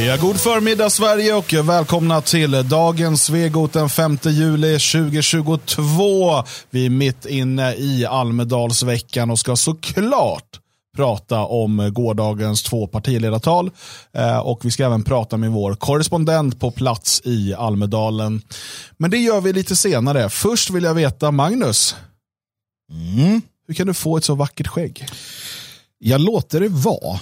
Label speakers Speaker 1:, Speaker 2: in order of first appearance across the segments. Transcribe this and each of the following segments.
Speaker 1: Ja, god förmiddag Sverige och välkomna till dagens Svegot den 5 juli 2022. Vi är mitt inne i Almedalsveckan och ska såklart prata om gårdagens två partiledartal. Eh, och vi ska även prata med vår korrespondent på plats i Almedalen. Men det gör vi lite senare. Först vill jag veta, Magnus.
Speaker 2: Mm.
Speaker 1: Hur kan du få ett så vackert skägg?
Speaker 2: Jag låter det vara.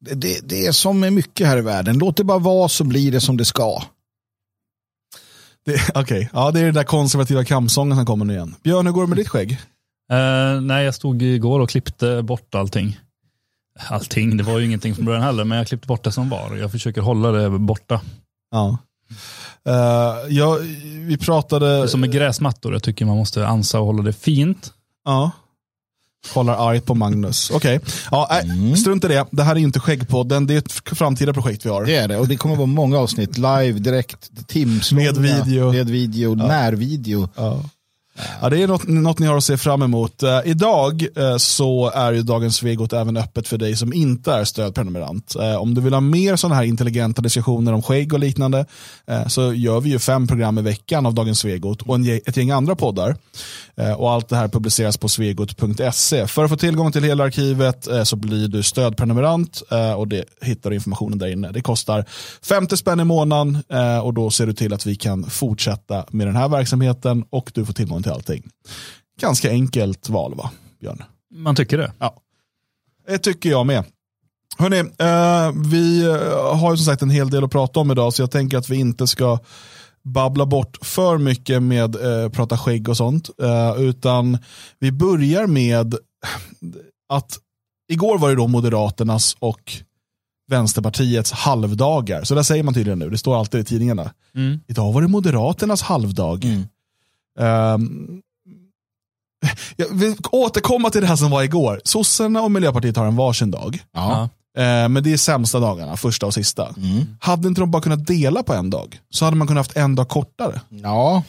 Speaker 2: Det, det är som med mycket här i världen. Låt det bara vara så blir det som det ska.
Speaker 1: Det- Okej, ja, det är den där konservativa kampsången som kommer nu igen. Björn, hur går det med ditt skägg?
Speaker 3: Eh, nej, jag stod igår och klippte bort allting. Allting, det var ju ingenting från början heller, men jag klippte bort det som var. Jag försöker hålla det borta.
Speaker 1: Ja. Eh, ja, vi pratade...
Speaker 3: Det är som med gräsmattor, jag tycker man måste ansa och hålla det fint.
Speaker 1: Ja. Kollar argt på Magnus. Okej, ja, nej, strunt i det. Det här är inte Skäggpodden, det är ett framtida projekt vi har.
Speaker 2: Det är det. Och det kommer vara många avsnitt. Live, direkt, timslånga.
Speaker 1: Med video.
Speaker 2: Med video, närvideo.
Speaker 1: Ja. Ja, det är något, något ni har att se fram emot. Uh, idag uh, så är ju dagens Svegot även öppet för dig som inte är stödprenumerant. Uh, om du vill ha mer sådana här intelligenta diskussioner om skägg och liknande så gör vi ju fem program i veckan av dagens Svegot och en, ett gäng andra poddar. Och allt det här publiceras på svegot.se. För att få tillgång till hela arkivet så blir du stödprenumerant och det hittar du informationen där inne. Det kostar 50 spänn i månaden och då ser du till att vi kan fortsätta med den här verksamheten och du får tillgång till allting. Ganska enkelt val va, Björn?
Speaker 3: Man tycker det.
Speaker 1: Ja. Det tycker jag med. Hörrni, eh, vi eh, har ju som sagt en hel del att prata om idag så jag tänker att vi inte ska babbla bort för mycket med eh, prata skägg och sånt. Eh, utan vi börjar med att igår var det då Moderaternas och Vänsterpartiets halvdagar. Så där säger man tydligen nu, det står alltid i tidningarna.
Speaker 3: Mm.
Speaker 1: Idag var det Moderaternas halvdag. Ehm, jag vill återkomma till det här som var igår. Sossarna och Miljöpartiet har en varsin dag.
Speaker 2: Ja.
Speaker 1: Eh, men det är sämsta dagarna, första och sista. Hade inte de bara kunnat dela på en dag så hade man kunnat haft en dag kortare.
Speaker 2: ja,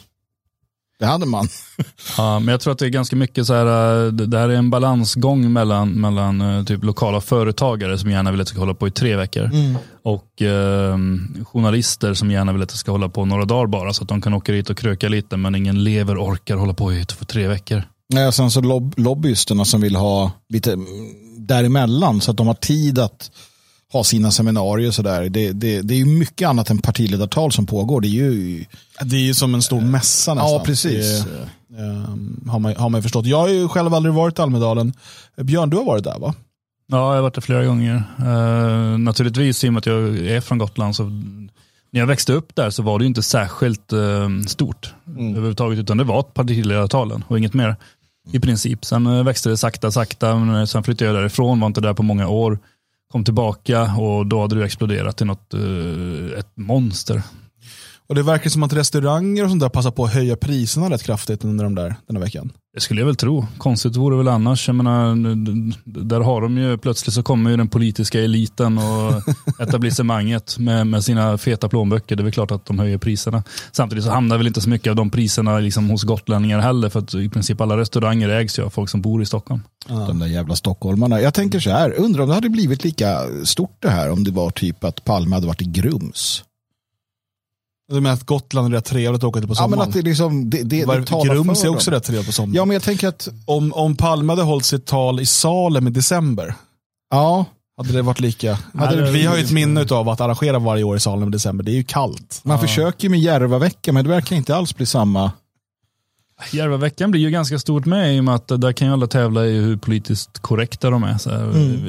Speaker 2: det hade man.
Speaker 3: Ja, men jag tror att det är ganska mycket så här, eh, det här är en balansgång mellan, mellan eh, typ lokala företagare som gärna vill att det ska hålla på i tre veckor och eh, journalister som gärna vill att det ska hålla på några dagar bara så att de kan åka dit och kröka lite men ingen lever orkar hålla på i tre veckor.
Speaker 2: Nej, och sen så lobb lobbyisterna som vill ha lite mm, däremellan så att de har tid att ha sina seminarier och sådär. Det, det, det är ju mycket annat än partiledartal som pågår. Det är ju...
Speaker 1: Det är ju som en stor mässa nästan.
Speaker 2: Ja, precis.
Speaker 1: Det, ehm, har, man, har man ju förstått. Jag har ju själv aldrig varit i Almedalen. Björn, du har varit där va?
Speaker 3: Ja, jag har varit där flera gånger. Uh, naturligtvis i och med att jag är från Gotland så när jag växte upp där så var det ju inte särskilt eh, stort överhuvudtaget utan det var partiledartalen och inget mer i princip. Sen eh, växte det sakta, sakta, men eh, sen flyttade jag därifrån, var inte där på många år, kom tillbaka och då hade det exploderat till något, eh, ett monster.
Speaker 1: Och det verkar som att restauranger och sånt där passar på att höja priserna rätt kraftigt under de där, den här veckan.
Speaker 3: Det skulle jag väl tro. Konstigt vore väl annars. Jag menar, där har de ju, plötsligt så kommer ju den politiska eliten och etablissemanget med, med sina feta plånböcker. Det är väl klart att de höjer priserna. Samtidigt så hamnar väl inte så mycket av de priserna liksom hos gotlänningar heller. För att i princip alla restauranger ägs ju av folk som bor i Stockholm.
Speaker 2: De där jävla stockholmarna. Jag tänker så här, undrar om det hade blivit lika stort det här om det var typ att Palme hade varit i Grums.
Speaker 1: Du menar att Gotland är rätt trevligt att åka till på
Speaker 2: Ja,
Speaker 1: sommaren?
Speaker 2: men att det liksom, det, det,
Speaker 1: Var-
Speaker 2: det talar
Speaker 1: Grums är också rätt trevligt på sommaren.
Speaker 2: Ja, men jag tänker att,
Speaker 1: om, om Palme hade hållit sitt tal i Salem i december,
Speaker 2: ja,
Speaker 1: hade det varit lika?
Speaker 3: Hade det
Speaker 1: vi har ju ett minne av att arrangera varje år i Salem i december. Det är ju kallt.
Speaker 2: man försöker med Järvavecka, men det verkar inte alls bli samma.
Speaker 3: Järvaveckan blir ju ganska stort med i och med att där kan ju alla tävla i hur politiskt korrekta de är. Så här,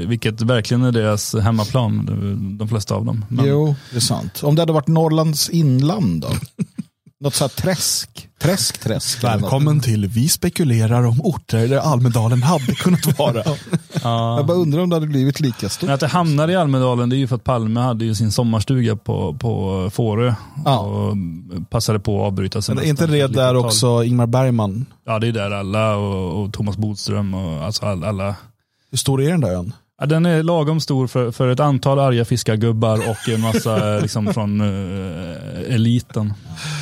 Speaker 3: Vilket verkligen är deras hemmaplan, de flesta av dem. Men-
Speaker 2: Jo, det är sant. Om det hade varit Norrlands inland då? Något så här träsk, träsk, träsk.
Speaker 1: Välkommen till Vi spekulerar om orter där Almedalen hade kunnat vara.
Speaker 3: Ja.
Speaker 2: Jag bara undrar om det hade blivit lika stort.
Speaker 3: Men att det hamnade i Almedalen det är ju för att Palme hade ju sin sommarstuga på, på Fårö
Speaker 2: Ja.
Speaker 3: och passade på att avbryta
Speaker 1: Men
Speaker 3: semestern
Speaker 1: är inte det där också Ingmar Bergman?
Speaker 3: Ja, det är där alla och, och Thomas Bodström och alltså all- alla.
Speaker 1: Hur stor är den där ön?
Speaker 3: Ja, den är lagom stor för, för ett antal arga fiskargubbar och en massa liksom, från eh, eliten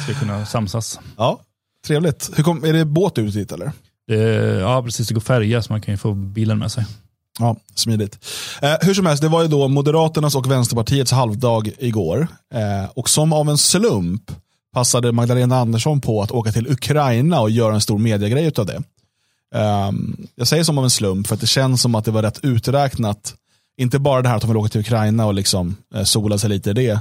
Speaker 3: ska kunna samsas.
Speaker 1: Ja, trevligt. Hur kom, är det båt ut dit eller?
Speaker 3: Det, ja, precis. Det går färja så man kan ju få bilen med sig.
Speaker 1: Ja, smidigt. Eh, hur som helst, det var ju då Moderaternas och Vänsterpartiets halvdag igår. Eh, och som av en slump passade Magdalena Andersson på att åka till Ukraina och göra en stor mediegrej av det. Eh, jag säger som av en slump för att det känns som att det var rätt uträknat. Inte bara det här att de vill åka till Ukraina och liksom eh, sola sig lite i det.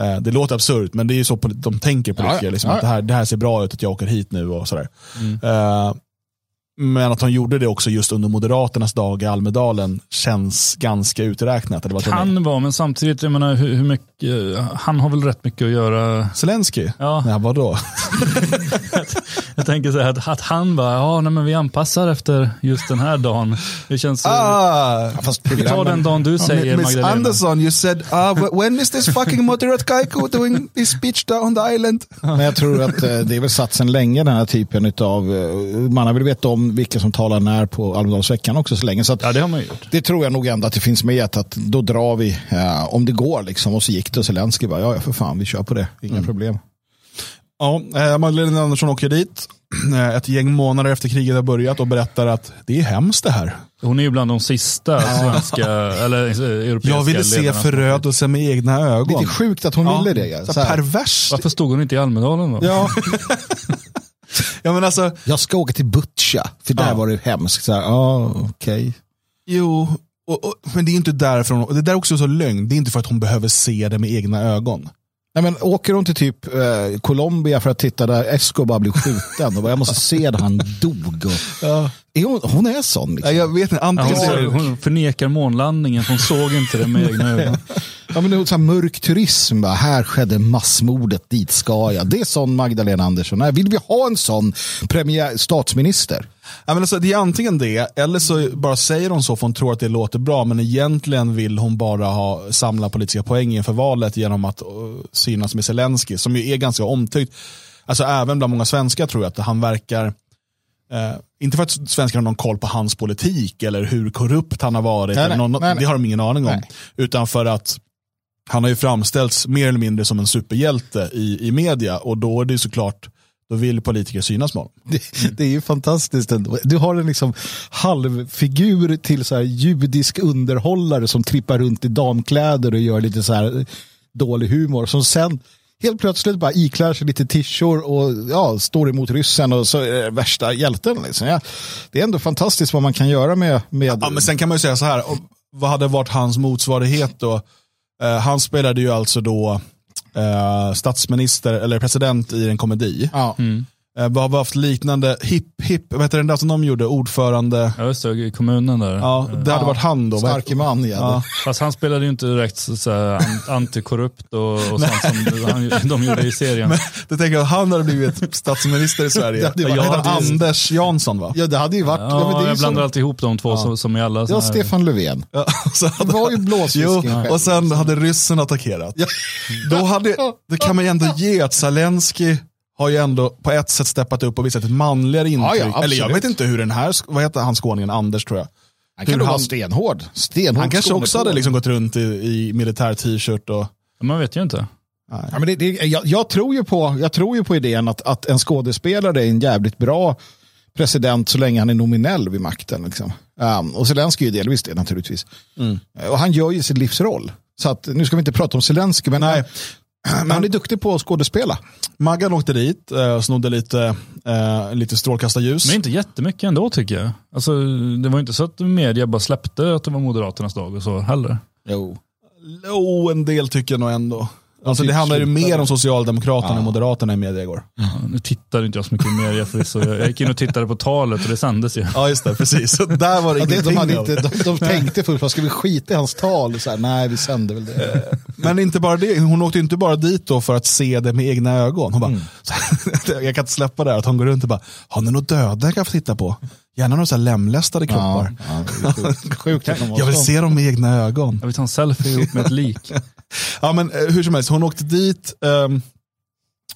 Speaker 1: Eh, det låter absurt, men det är ju så de tänker på
Speaker 2: Ja,
Speaker 1: det. Liksom,
Speaker 2: ja.
Speaker 1: att det, här, det här ser bra ut att jag åker hit nu och sådär.
Speaker 3: Mm.
Speaker 1: Eh, men att de gjorde det också just under Moderaternas dag i Almedalen känns ganska uträknat. Det var
Speaker 3: Kan vara, men samtidigt, jag menar, hur, hur mycket, han har väl rätt mycket att göra.
Speaker 1: Zelensky?
Speaker 3: Ja.
Speaker 1: Nej, vadå?
Speaker 3: Jag tänker så här att, att han bara, ja nej, men vi anpassar efter just den här dagen. Det känns,
Speaker 1: Ah,
Speaker 2: Fast
Speaker 3: ta den
Speaker 2: programmen,
Speaker 3: dagen du säger
Speaker 1: Miss
Speaker 3: Magdalena.
Speaker 1: Andersson, you said, ah, wh- when is this fucking moderate Kaiko doing this speech down on the island?
Speaker 2: men jag tror att eh, det är väl satt sedan länge den här typen av, man har väl vetat om vilka som talar när på Almedalsveckan också så länge. Så att
Speaker 3: Ja, det har man gjort.
Speaker 2: det tror jag nog ändå att det finns med att då drar vi eh, om det går liksom. Och så gick det och Zelenskyj bara, ja ja, för fan vi kör på det, inga problem.
Speaker 1: Ja, eh, Magdalena Andersson åker dit eh, ett gäng månader efter kriget har börjat och berättar att det är hemskt det här.
Speaker 3: Hon är ju bland de sista svenska, eller eh, europeiska
Speaker 1: Jag ville se förödelse med egna ögon.
Speaker 2: Lite sjukt att hon
Speaker 1: Ja,
Speaker 2: ville det.
Speaker 1: Så
Speaker 2: Så här,
Speaker 1: perverst.
Speaker 3: Varför stod hon inte i Almedalen då?
Speaker 2: ja,
Speaker 1: Ja, men alltså,
Speaker 2: jag ska åka till Butja, för där
Speaker 1: Ja.
Speaker 2: var det hemskt. Så här, ja, okej.
Speaker 1: jo, och, och, men det är inte därför hon, det där är också så lögn. Det är inte för att hon behöver se det med egna ögon.
Speaker 2: Nej, men åker hon till typ eh, Colombia för att titta där Escobar blev skjuten och bara, jag måste se där han dog. Och, är hon, hon är sån. Liksom.
Speaker 1: Ja, jag vet inte,
Speaker 3: Ja,
Speaker 1: antingen
Speaker 3: hon,
Speaker 1: är
Speaker 3: hon förnekar månlandningen, hon såg inte det med egna ögon.
Speaker 2: Ja, men det är så här mörk turism. Bara, här skedde massmordet, dit ska jag. Det är sån Magdalena Andersson. Nej, vill vi ha en sån premiär, statsminister?
Speaker 1: Ja, men alltså, det är antingen det, eller så bara säger hon så för hon tror att det låter bra, men egentligen vill hon bara ha, samla politiska poäng inför valet genom att uh, synas med Zelensky, som ju är ganska omtyckt. Alltså även bland många svenskar tror jag att han verkar, eh, inte för att svenskar har någon koll på hans politik eller hur korrupt han har varit,
Speaker 2: Nej,
Speaker 1: någon,
Speaker 2: nej,
Speaker 1: det har de ingen aning om.
Speaker 2: Nej.
Speaker 1: Utan för att han har ju framställts mer eller mindre som en superhjälte i, i media och då är det ju såklart, då vill politiker synas med honom.
Speaker 2: Det, det är ju fantastiskt ändå. Du har en liksom halvfigur till så här judisk underhållare som trippar runt i damkläder och gör lite så här dålig humor. Som sen helt plötsligt bara iklär sig lite tishor och ja, står emot ryssen och så är det värsta hjälten. Liksom. Ja, det är ändå fantastiskt vad man kan göra med... med
Speaker 1: Ja, men sen kan man ju säga så här, och vad hade varit hans motsvarighet då? Eh, han spelade ju alltså då eh, statsminister eller president i en komedi.
Speaker 2: ja.
Speaker 1: Eh, har vi haft liknande, hipp hipp, vad heter den där som de gjorde, ordförande?
Speaker 3: Ja, just det, i kommunen där.
Speaker 1: Ja, det hade varit han då.
Speaker 2: Starke man igen.
Speaker 1: Ja.
Speaker 3: Fast han spelade ju inte direkt så, så antikorrupt och, och sånt som han, de gjorde i serien.
Speaker 1: Men det tänker jag, han hade blivit statsminister i Sverige.
Speaker 2: Det hade varit-
Speaker 1: han? Anders Jansson va?
Speaker 2: Ja, det hade ju varit... Ja, men
Speaker 3: Ja,
Speaker 2: det
Speaker 3: jag blandar
Speaker 2: som,
Speaker 3: alltid ihop de två som, som i alla
Speaker 2: ja,
Speaker 3: här-
Speaker 2: Stefan Löfven.
Speaker 1: Ja, så
Speaker 2: Det
Speaker 1: hade,
Speaker 2: var ju blåsfisken
Speaker 1: och sen hade ryssen attackerat.
Speaker 2: Ja.
Speaker 1: Då hade, det kan man ju ändå ge att Zelensky har ju ändå på ett sätt steppat upp och visat ett manligare intryck.
Speaker 2: Ja, ja,
Speaker 1: Eller jag vet inte hur den här, vad heter han skåningen, Anders tror jag.
Speaker 2: Han kan
Speaker 1: hur
Speaker 2: vara
Speaker 1: han-
Speaker 2: stenhård. stenhård
Speaker 1: Han kanske också hade liksom gått runt i, i militär t-shirt och...
Speaker 3: Man vet ju inte.
Speaker 2: Ja, men det, det, jag, jag, tror ju på, jag tror ju på idén att, att en skådespelare är en jävligt bra president så länge han är nominell vid makten. Liksom. Um, och Zelenskyj är ju delvis det naturligtvis.
Speaker 1: Mm.
Speaker 2: Och han gör ju sin livsroll. Så att, nu ska vi inte prata om Zelenskyj, men,
Speaker 1: Nej.
Speaker 2: men han är duktig på att skådespela.
Speaker 1: Maggan åkte dit eh, snodde lite, eh, lite strålkastarljus.
Speaker 3: Men inte jättemycket ändå tycker jag. Alltså, det var inte så att media bara släppte att det var Moderaternas dag och så heller.
Speaker 2: Jo.
Speaker 1: Jo, en del tycker jag nog ändå. Alltså
Speaker 2: typ
Speaker 1: det handlar ju mer om Socialdemokraterna än Moderaterna i media igår.
Speaker 3: Ja, nu tittade inte jag så mycket i media förvisso. Jag gick in och tittade på talet och det sändes ju.
Speaker 1: Ja, just det, precis. Så där var det
Speaker 2: Ja, det, de, hade inte, de, de tänkte först, vad ska vi skita i hans tal? Så här, nej, vi sänder väl det.
Speaker 1: Men inte bara det, hon åkte inte bara dit då för att se det med egna ögon. Hon bara,
Speaker 2: Mm.
Speaker 1: jag kan inte släppa det här, att hon går runt och bara, har ni något döda jag kan få titta på? Gärna några så här lemlästade kroppar.
Speaker 2: Ja, ja, sjukt. sjukt
Speaker 1: Jag vill
Speaker 2: så.
Speaker 1: se dem med egna ögon.
Speaker 3: Jag vill ta en selfie ihop med ett lik.
Speaker 1: Ja, men eh, hur som helst, hon åkte dit ehm,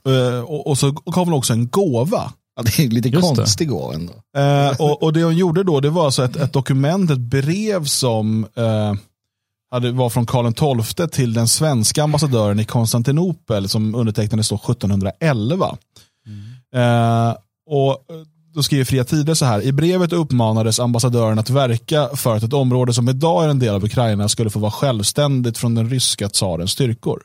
Speaker 1: eh, och, och så gav hon också en gåva.
Speaker 2: Ja, det är lite
Speaker 3: Just
Speaker 2: konstig gåva ändå.
Speaker 1: Eh, och, och det hon gjorde då, det var alltså ett, ett dokument, ett brev som hade, var från Karl XII till den svenska ambassadören i Konstantinopel som undertecknades då 1711. Eh, och då skriver Fria Tider så här. I brevet uppmanades ambassadören att verka för att ett område som idag är en del av Ukraina skulle få vara självständigt från den ryska tsarens styrkor.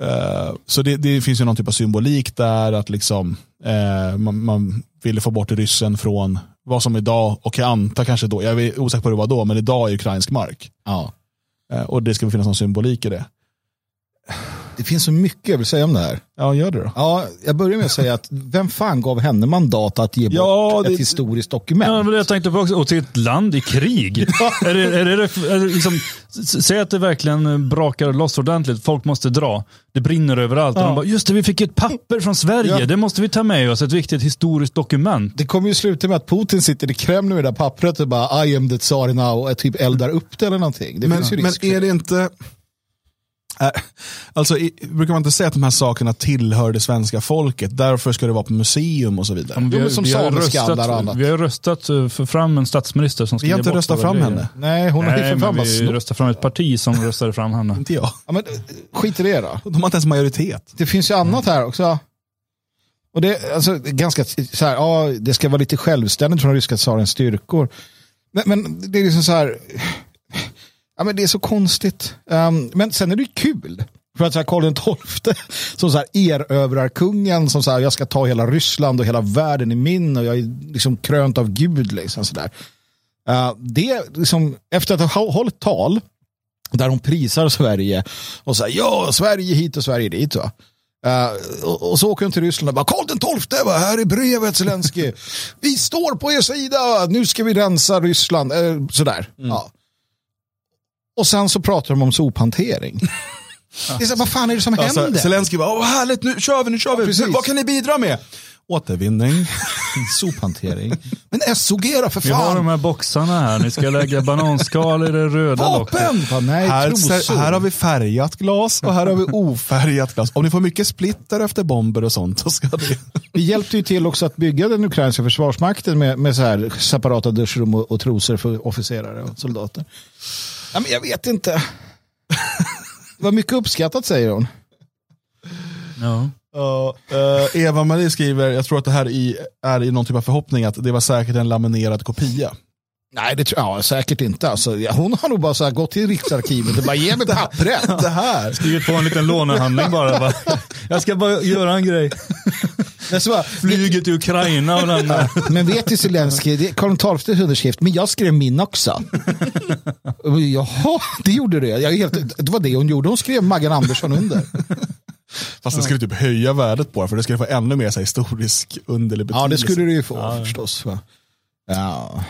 Speaker 1: Eh, så det, det, finns ju någon typ av symbolik där att liksom eh, man, man, ville få bort ryssen från vad som idag, och jag antar kanske då, jag är osäker på hur det var då, men idag är ukrainsk mark.
Speaker 2: Ja.
Speaker 1: Eh, och det ska finnas någon symbolik i det.
Speaker 2: Det finns så mycket jag vill säga om det här.
Speaker 1: Ja, gör det då.
Speaker 2: Ja, jag börjar med att säga att vem fan gav henne mandat att ge
Speaker 1: Ja,
Speaker 2: bort
Speaker 1: det-
Speaker 2: ett historiskt dokument?
Speaker 3: Ja, men jag tänkte på också, och till ett land i krig. är det, är det, är det liksom, s- säg att det verkligen brakar loss ordentligt, folk måste dra. Det brinner överallt. Och
Speaker 2: Ja.
Speaker 3: de bara, just det, vi fick ett papper från Sverige,
Speaker 2: Ja.
Speaker 3: det måste vi ta med oss, ett viktigt historiskt dokument.
Speaker 2: Det kommer ju sluta med att Putin sitter i Kreml med det där pappret och bara I am the tsar now och typ eldar upp det eller någonting. Det
Speaker 1: Men,
Speaker 2: finns ju
Speaker 1: men
Speaker 2: risk för
Speaker 1: är det inte... Äh, alltså, i, brukar man inte säga att de här sakerna tillhör det svenska folket? Därför ska det vara på museum och så vidare.
Speaker 3: Vi,
Speaker 2: Jo,
Speaker 3: har-
Speaker 2: men som
Speaker 3: vi, har
Speaker 2: och
Speaker 3: röstat,
Speaker 2: annat.
Speaker 3: vi har röstat eh, för fram en statsminister som ska
Speaker 1: Vi har inte röstat fram
Speaker 3: grejer.
Speaker 1: henne.
Speaker 2: Nej, hon har ju
Speaker 3: Nej,
Speaker 2: för fan
Speaker 3: vi röstade fram ett parti som röstade fram henne.
Speaker 1: Inte jag.
Speaker 2: Ja, men, eh, skit i det då.
Speaker 1: De har inte ens majoritet.
Speaker 2: Det finns ju annat här också. Och det, alltså, ganska så här, ja, det ska vara lite självständigt från ryska tsarens styrkor. Men, men det är liksom så här, ja men det är så konstigt. Um, men sen är det kul. För att så här, Karl XII som så här erövrarkungen som så här, jag ska ta hela Ryssland och hela världen i min och jag är liksom krönt av Gud. Liksom, så där. Uh, det liksom, efter att ha hållit tal där hon prisar Sverige och säger ja, Sverige hit och Sverige dit. Va? Uh, och, och så åker hon till Ryssland och bara Karl den tolfte, va? här är brevet Zelensky. vi står på er sida, nu ska vi rensa Ryssland. Uh, sådär. Ja. Och sen så pratar de om sophantering. Det är så, vad fan är det som
Speaker 1: Alltså,
Speaker 2: händer?
Speaker 1: Zelensky bara, åh härligt, nu kör vi, nu kör vi.
Speaker 2: precis.
Speaker 1: Vad kan ni bidra med? Återvinning.
Speaker 2: sophantering. Men SOG då för
Speaker 3: Vi har de
Speaker 2: fan.
Speaker 3: här boxarna här, ni ska lägga bananskal i det röda locket.
Speaker 2: Vapen! Bara, nej,
Speaker 1: Här, här har vi färgat glas och här har vi ofärgat glas. Om ni får mycket splitter efter bomber och sånt så ska det...
Speaker 2: Vi hjälpte ju till också att bygga den ukrainska försvarsmakten med, med så här separata duschrum och, och trosor för officerare och soldater. Ja, men jag vet inte. Det var mycket uppskattat säger hon.
Speaker 3: Ja.
Speaker 1: Ja, eh, Eva-Marie skriver, jag tror att det här i, är i någon typ av förhoppning att det var säkert en laminerad kopia.
Speaker 2: Nej, det tror jag säkert inte. Alltså, ja, hon har nog bara så här gått till Riksarkivet och bara ge mig pappret.
Speaker 1: Det här.
Speaker 3: Skrivit på en liten lånehandling bara. bara. Jag ska bara göra en grej.
Speaker 2: Men, så bara,
Speaker 3: Flyger till Ukraina och lämnar.
Speaker 2: men vet du Zelenskyj, det är Karl XIIs underskrift, men jag skrev min också. Jaha, det gjorde det. Jag helt, det var det hon gjorde. Hon skrev Maggan Andersson under.
Speaker 1: Fast det skulle typ höja värdet på det för det skulle få ännu mer så här, historisk underlig betydelse.
Speaker 2: Ja, det skulle det ju få förstås. Va? Ja.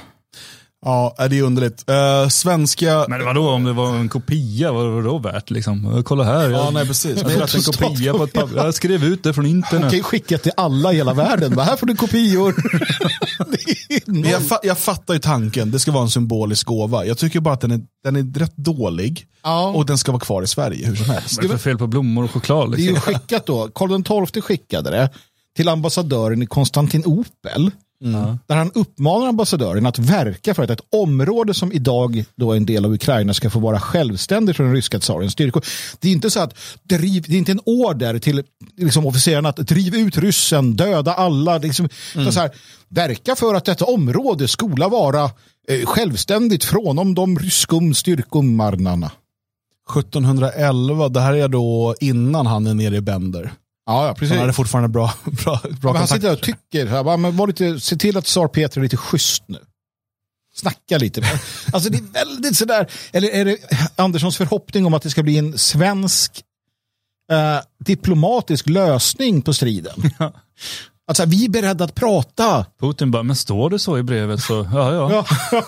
Speaker 1: Ja, det är underligt. Uh, svenska...
Speaker 3: Men vadå om det var en kopia, vad var det då värt liksom? Kolla här, jag,
Speaker 1: Ja, nej precis.
Speaker 3: jag fått en kopia på ett papper. Jag skrev ut det från
Speaker 2: Hon
Speaker 3: internet.
Speaker 2: kan ju skicka till alla i hela världen. Här får du kopior.
Speaker 1: Jag, fa jag fattar ju tanken, det ska vara en symbolisk gåva. Jag tycker bara att den är, den är rätt dålig
Speaker 2: Ja.
Speaker 1: och den ska vara kvar i Sverige hur som helst.
Speaker 3: Vad är det för fel på blommor och choklad?
Speaker 2: Det är
Speaker 3: Liksom?
Speaker 2: ju skickat då. Karl XII skickade det till ambassadören i Konstantinopel. Där han uppmanar ambassadören att verka för att ett område som idag då är en del av Ukraina ska få vara självständigt från den ryska tsarens styrkor. Det är inte så att driv, det är inte en order till liksom, officerarna att driv ut ryssen, döda alla. Liksom, utan så här, verka för att detta område skola vara eh, självständigt från de ryskum styrkomarnarna.
Speaker 1: 1711, det här är då innan han är nere i Bender.
Speaker 2: Ja, ja, precis.
Speaker 1: Han hade fortfarande bra, bra, bra
Speaker 2: Men han sitter och tycker, här, bara, men var lite, se till att tsar Peter är lite schysst nu. Snacka lite. med- Alltså det är väldigt sådär, eller är det Anderssons förhoppning om att det ska bli en svensk eh, diplomatisk lösning på striden? Att så här, vi är beredda att prata.
Speaker 3: Putin bara, men står det så i brevet så, ja ja,
Speaker 2: Ja.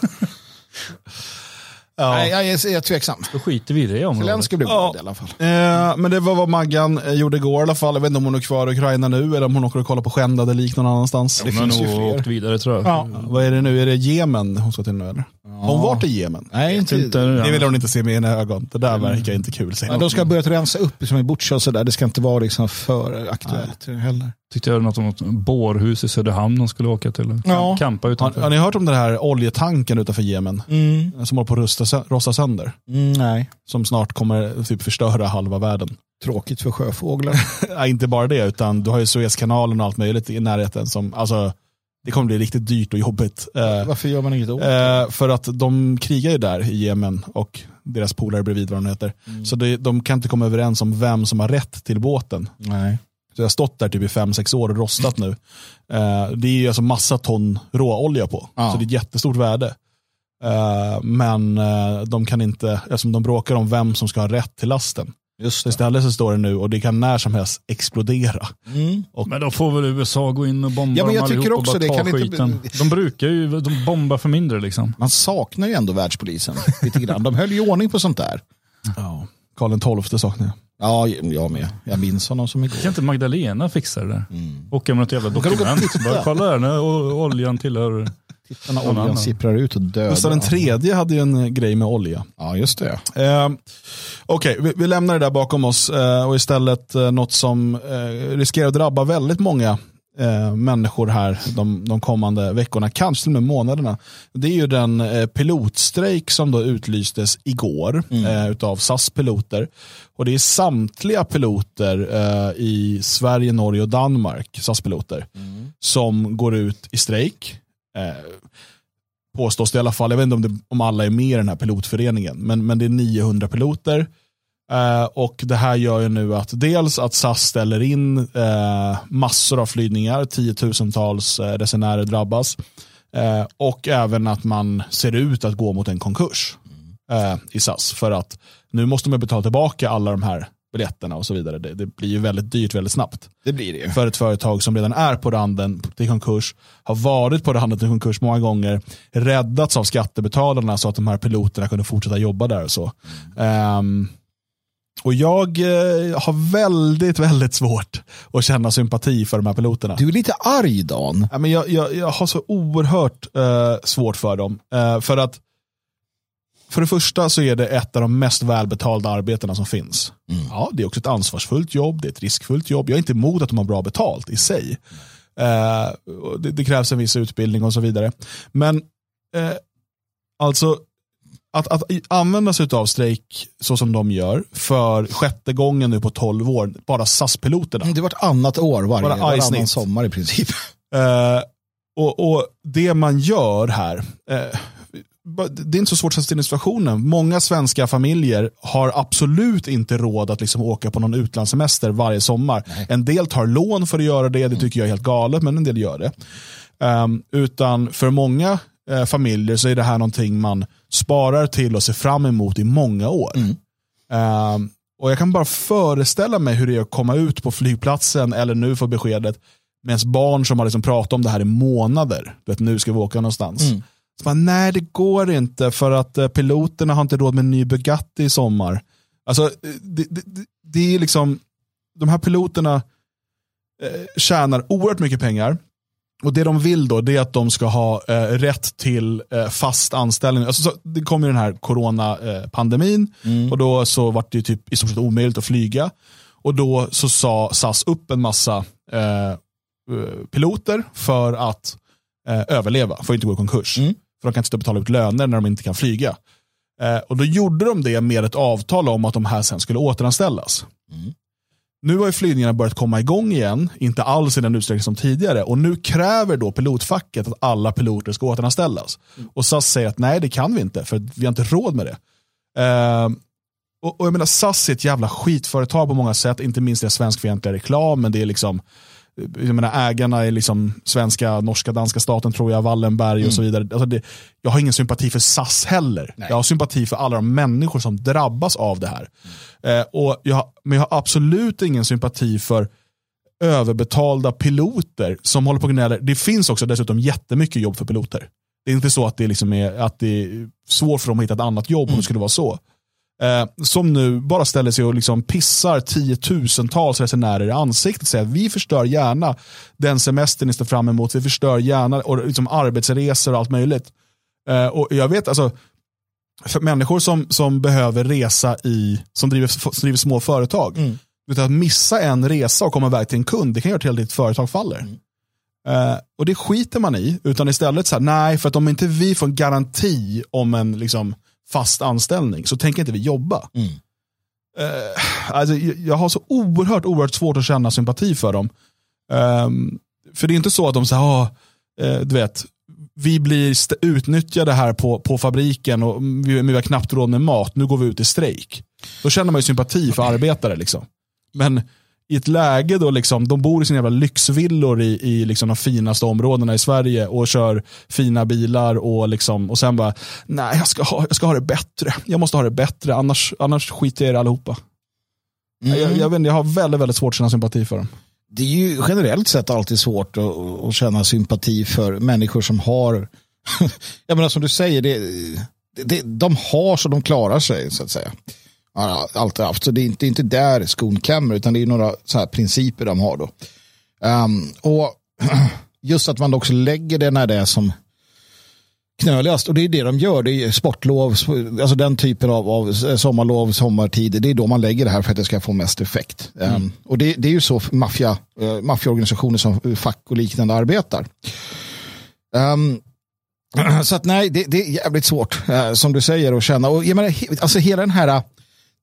Speaker 1: Ja.
Speaker 2: Nej, jag är, jag är tveksam.
Speaker 3: då skiter vi i det området.
Speaker 2: Zelenskyj blir
Speaker 1: Ja.
Speaker 2: i alla fall.
Speaker 1: Eh, men det var vad Maggan eh, gjorde igår i alla fall. Jag vet inte om hon är kvar i Ukraina nu eller om hon åker och kollar på skändade lik någon annanstans.
Speaker 3: Hon har
Speaker 2: finns ju
Speaker 3: nog
Speaker 2: fler.
Speaker 3: åkt vidare tror jag.
Speaker 2: Ja.
Speaker 1: Vad är det nu? Är det Jemen hon ska till nu eller? Har hon varit i Jemen?
Speaker 2: Nej, inte,
Speaker 3: Inte,
Speaker 1: Det vill hon inte se med ena ögon. Det där verkar inte kul. Säger
Speaker 2: Ja, de ska ha börjat rensa upp som i Butcha och sådär. Det ska inte vara liksom för aktuellt heller.
Speaker 3: Tyckte jag något om något bårhus i Söderhamn de skulle åka till.
Speaker 2: Ja.
Speaker 3: Campa
Speaker 1: har,
Speaker 3: utanför.
Speaker 1: har ni hört om den här oljetanken utanför Jemen?
Speaker 2: Mm.
Speaker 1: Som håller på att rusta, rosta sönder.
Speaker 2: Mm, nej,
Speaker 1: Som snart kommer typ förstöra halva världen.
Speaker 2: tråkigt för sjöfåglar.
Speaker 1: Nej, inte bara det, utan du har ju Suezkanalen och allt möjligt i närheten. Som, alltså, Det kommer bli riktigt dyrt och jobbigt. Eh,
Speaker 2: Varför gör man inget åt
Speaker 1: Eh, för att de krigar ju där i Jemen och deras polare bredvid vad de heter. Så det, de kan inte komma överens om vem som har rätt till båten.
Speaker 2: Nej.
Speaker 1: Så jag har stått där typ i fem sex år och rostat nu. Eh, det är ju alltså massa ton råolja på.
Speaker 2: Ja.
Speaker 1: Så det är ett jättestort värde. Eh, men eh, de kan inte, eftersom de bråkar om vem som ska ha rätt till lasten.
Speaker 2: Just
Speaker 1: Så istället så står det nu och det kan när som helst explodera.
Speaker 2: Mm.
Speaker 3: Men då får väl USA gå in och bomba
Speaker 2: Ja, men jag
Speaker 3: dem
Speaker 2: tycker också
Speaker 3: och bara
Speaker 2: det.
Speaker 3: ta
Speaker 2: Kan inte-
Speaker 3: skiten. De brukar ju, de bombar för mindre liksom.
Speaker 2: Man saknar ju ändå världspolisen lite grann. De höll ju ordning på sånt där.
Speaker 1: Ja. Karl XII saknar jag.
Speaker 2: Ja, jag med. Jag minns honom som igår.
Speaker 3: Kan inte Magdalena fixa det där?
Speaker 2: Mm.
Speaker 3: Åka med något jävla dokument. Bara, kolla här, o- oljan tillhör...
Speaker 2: Titta när oljan sipprar ut och dödar.
Speaker 1: Gustav den tredje hade ju en eh, grej med olja.
Speaker 2: Ja, just det.
Speaker 1: Eh, Okej, vi, vi lämnar det där bakom oss eh, och istället eh, något som eh, riskerar att drabba väldigt många eh, människor här de, de kommande veckorna, kanske till och med månaderna. Det är ju den eh, pilotstrejk som då utlystes igår eh, utav SAS piloter. Och det är samtliga piloter eh, i Sverige, Norge och Danmark, SAS-piloter, som går ut i strejk. Eh, påstås det i alla fall. Jag vet inte om, det, om alla är med i den här pilotföreningen, men, men det är 900 piloter. Eh, och det här gör ju nu att dels att SAS ställer in eh, massor av flygningar, tiotusentals eh, resenärer drabbas. Och även att man ser ut att gå mot en konkurs i SAS. För att nu måste man betala tillbaka alla de här biljetterna och så vidare. Det, det blir ju väldigt dyrt väldigt snabbt
Speaker 2: Det blir det ju.
Speaker 1: för ett företag som redan är på randen till konkurs, har varit på randen till konkurs många gånger, räddats av skattebetalarna så att de här piloterna kunde fortsätta jobba där och så. Ehm, och jag eh, har väldigt, väldigt svårt att känna sympati för de här piloterna.
Speaker 2: Du är lite arg Dan.
Speaker 1: Ja, men jag, jag, jag har så oerhört eh, svårt för dem. Eh, för att för det första så är det ett av de mest välbetalda arbetena som finns. Ja, det är också ett ansvarsfullt jobb, det är ett riskfullt jobb. Jag är inte emot att de har bra betalt i sig. Eh, det, det krävs en viss utbildning och så vidare. Men eh, alltså att, att använda sig av strejk så som de gör för sjätte gången nu på 12 år, bara SAS-piloterna.
Speaker 2: Det var ett annat år varje,
Speaker 1: Bara
Speaker 2: varannan sommar i princip.
Speaker 1: Eh, och, och det man gör här, eh, det är inte så svårt att sätta in i situationen. Många svenska familjer har absolut inte råd att liksom åka på någon utlandssemester varje sommar. En del tar lån för att göra det, det tycker jag är helt galet, men en del gör det. Ehm, utan för många eh, familjer så är det här någonting man sparar till och ser fram emot i många år. Ehm, och Jag kan bara föreställa mig hur det är att komma ut på flygplatsen eller nu få beskedet med ens barn som har liksom pratat om det här i månader. Du vet, nu ska vi åka någonstans. Så bara, nej, det går inte för att eh, piloterna har inte råd med en ny Bugatti i sommar. Alltså, eh, det, det, det- det är liksom, de här piloterna eh, tjänar oerhört mycket pengar. Och det de vill då det är att de ska ha eh, rätt till eh, fast anställning. Alltså, så, det kom ju den här coronapandemin och då så var det ju typ i stort sett omöjligt att flyga. Och då så sa SAS upp en massa eh, eh, piloter för att eh, överleva, för att inte gå i konkurs. För de kan inte betala ut löner när de inte kan flyga. Eh, och då gjorde de det med ett avtal om att de här sen skulle återanställas. Nu har ju flygningarna börjat komma igång igen, inte alls i den utsträckning som tidigare. Och nu kräver då pilotfacket att alla piloter ska återanställas. Och SAS säger att nej, det kan vi inte, för vi har inte råd med det. Eh, och, och jag menar, SAS är ett jävla skitföretag på många sätt, inte minst det svenskfientliga reklam, men det är liksom jag menar, ägarna är liksom svenska, norska, danska staten tror jag, Wallenberg och så vidare. Alltså det, jag har ingen sympati för SAS heller. Jag har sympati för alla de människor som drabbas av det här. Eh, och jag, men jag har absolut ingen sympati för överbetalda piloter som håller på och gnäller. Det finns också dessutom jättemycket jobb för piloter. Det är inte så att det, liksom är, att det är svårt för dem att hitta ett annat jobb om det skulle vara så. Eh, som nu bara ställer sig och liksom pissar tiotusentals resenärer i ansiktet och säger att vi förstör gärna den semestern ni står fram emot, vi förstör gärna och liksom arbetsresor och allt möjligt. Eh, och jag vet alltså, för människor som, som behöver resa i, som driver, som driver små företag, du, att missa en resa och komma iväg till en kund, det kan göra till att ditt företag faller. Eh, och det skiter man i, utan istället så här, nej, för att om inte vi får en garanti om en liksom, fast anställning så tänker inte vi jobba. Eh, alltså, jag, har så oerhört, oerhört svårt att känna sympati för dem. Ehm, för det är inte så att de säger, "Ah, eh, du vet, vi blir utnyttjade här på, på fabriken och vi, vi har knappt råd med mat, nu går vi ut i strejk. Då känner man ju sympati för arbetare. Liksom. Men i ett läge då liksom, de bor i sina jävla lyxvillor i, i liksom de finaste områdena i Sverige och kör fina bilar och, liksom, och sen bara, nej jag ska, ha, jag ska ha det bättre. Jag måste ha det bättre, annars, annars skiter jag i er allihopa.
Speaker 2: Mm.
Speaker 1: Jag, jag, vet, jag har väldigt, väldigt svårt att känna sympati för dem.
Speaker 2: Det är ju generellt sett alltid svårt att, att känna sympati för människor som har, jag menar som du säger, det, det, de har så de klarar sig så att säga. Alltid haft, så det är inte, inte där skon klämmer utan det är några så här principer de har då. Um, och just att man också lägger det när det är som knöligast och det är det de gör. Det är sportlov, alltså den typen av, av sommarlov, sommartid. Det är då man lägger det här för att det ska få mest effekt. Mm. Um, och det, det, är ju så maffia, uh, maffiaorganisationer som fack och liknande arbetar. Um, så att nej, det, det är jävligt svårt uh, som du säger att känna. Och jag menar, alltså hela den här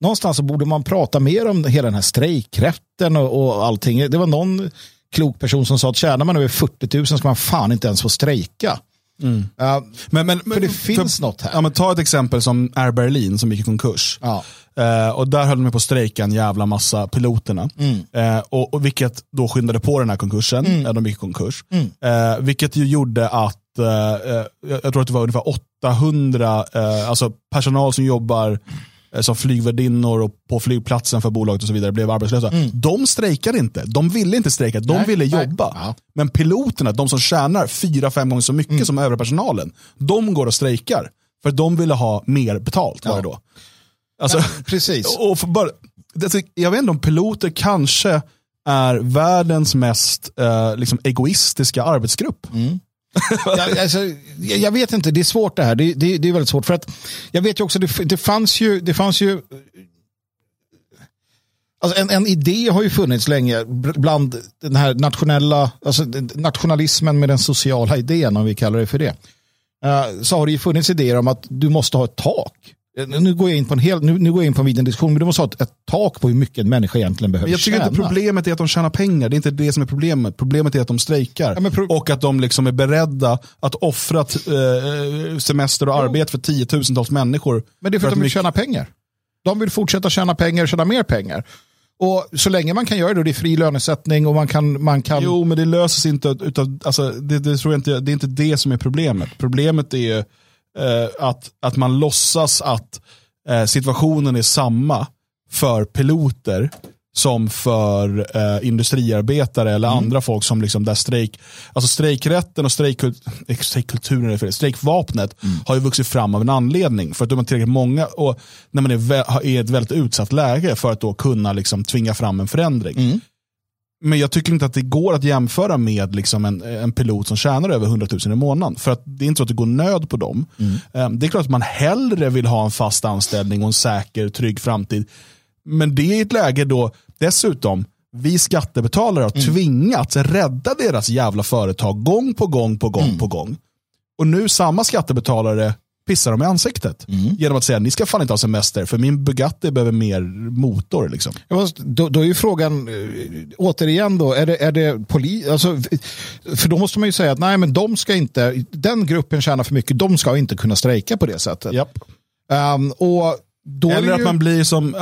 Speaker 2: någonstans så borde man prata mer om hela den här strejkrätten och, och allting. Det var någon klok person som sa att tjänar man över 40 000 ska man fan inte ens få strejka. Mm. Uh,
Speaker 1: men, men,
Speaker 2: för det finns
Speaker 1: för,
Speaker 2: något här.
Speaker 1: Ja, men ta ett exempel som Air Berlin som gick i konkurs.
Speaker 2: Ja.
Speaker 1: Uh, och där höll de på att strejka en jävla massa piloterna. Mm. Uh, och, och vilket då skyndade på den här konkursen. Mm. de gick i konkurs. Mm. vilket ju gjorde att, jag tror att det var ungefär 800, alltså personal som jobbar som flygvärdinnor och på flygplatsen för bolaget och så vidare blev arbetslösa. Mm. De strejkade inte. De ville inte strejka, de nej, ville jobba. Ja. Men piloterna, de som tjänar fyra, fem gånger så mycket mm. som övriga personalen, de går och strejkar. För de ville ha mer betalt var det då. Alltså,
Speaker 2: ja, precis.
Speaker 1: Och bara, jag vet inte om piloter kanske är världens mest eh, liksom egoistiska arbetsgrupp.
Speaker 2: Mm Alltså, jag, alltså, jag vet inte, det är svårt det här. Det, det, det är väldigt svårt. För att jag vet ju också, det, det fanns ju, det fanns ju Alltså en, en, idé har ju funnits länge bland den här nationella, alltså nationalismen med den sociala idén om vi kallar det för det. Uh, så har det ju funnits idéer om att du måste ha ett tak. Nu går jag in på en, hel, nu, nu går jag in på en vidare diskussion, men du måste ha ett, ett, tak på hur mycket en människa egentligen behöver
Speaker 1: Jag tycker
Speaker 2: tjäna.
Speaker 1: inte problemet är att de tjänar pengar, det är inte det som är problemet. Problemet är att de strejkar ja, pro och att de liksom är beredda att offra eh, semester och jo. arbete för tiotusentals människor.
Speaker 2: Men det är för, för att de vill tjäna pengar. De vill fortsätta tjäna pengar och tjäna mer pengar. Och så länge man kan göra det, och det är fri lönesättning och man kan... Man kan...
Speaker 1: Jo, men det löses inte utav, alltså, det, det, tror jag inte, det är inte det som är problemet. Problemet är ju eh, att, att man låtsas att eh, situationen är samma för piloter som för eh, industriarbetare eller mm. andra folk som liksom där strejk, alltså strejkrätten och strejkkult, strejkkulturen, för strejkvapnet mm. har ju vuxit fram av en anledning. För att de är tillräckligt många och när man är i ett väldigt utsatt läge för att då kunna liksom tvinga fram en förändring. Mm. Men jag tycker inte att det går att jämföra med liksom en, en pilot som tjänar över 100 000 i månaden. För att det är inte så att det går nöd på dem. Mm. Ehm, det är klart att man hellre vill ha en fast anställning och en säker, trygg framtid. Men det är ett läge då dessutom vi skattebetalare har mm. tvingats rädda deras jävla företag gång på gång på gång mm. på gång. Och nu samma skattebetalare pissar dem i ansiktet. Mm. Genom att säga ni ska fan inte ha semester för min Bugatti behöver mer motor. Liksom.
Speaker 2: Då, då är ju frågan, eh, återigen då, är det, är det poli alltså, För då måste man ju säga att nej men de ska inte, den gruppen tjänar för mycket, de ska inte kunna strejka på det sättet.
Speaker 1: Yep.
Speaker 2: Um, och
Speaker 1: eller ju... att man blir som,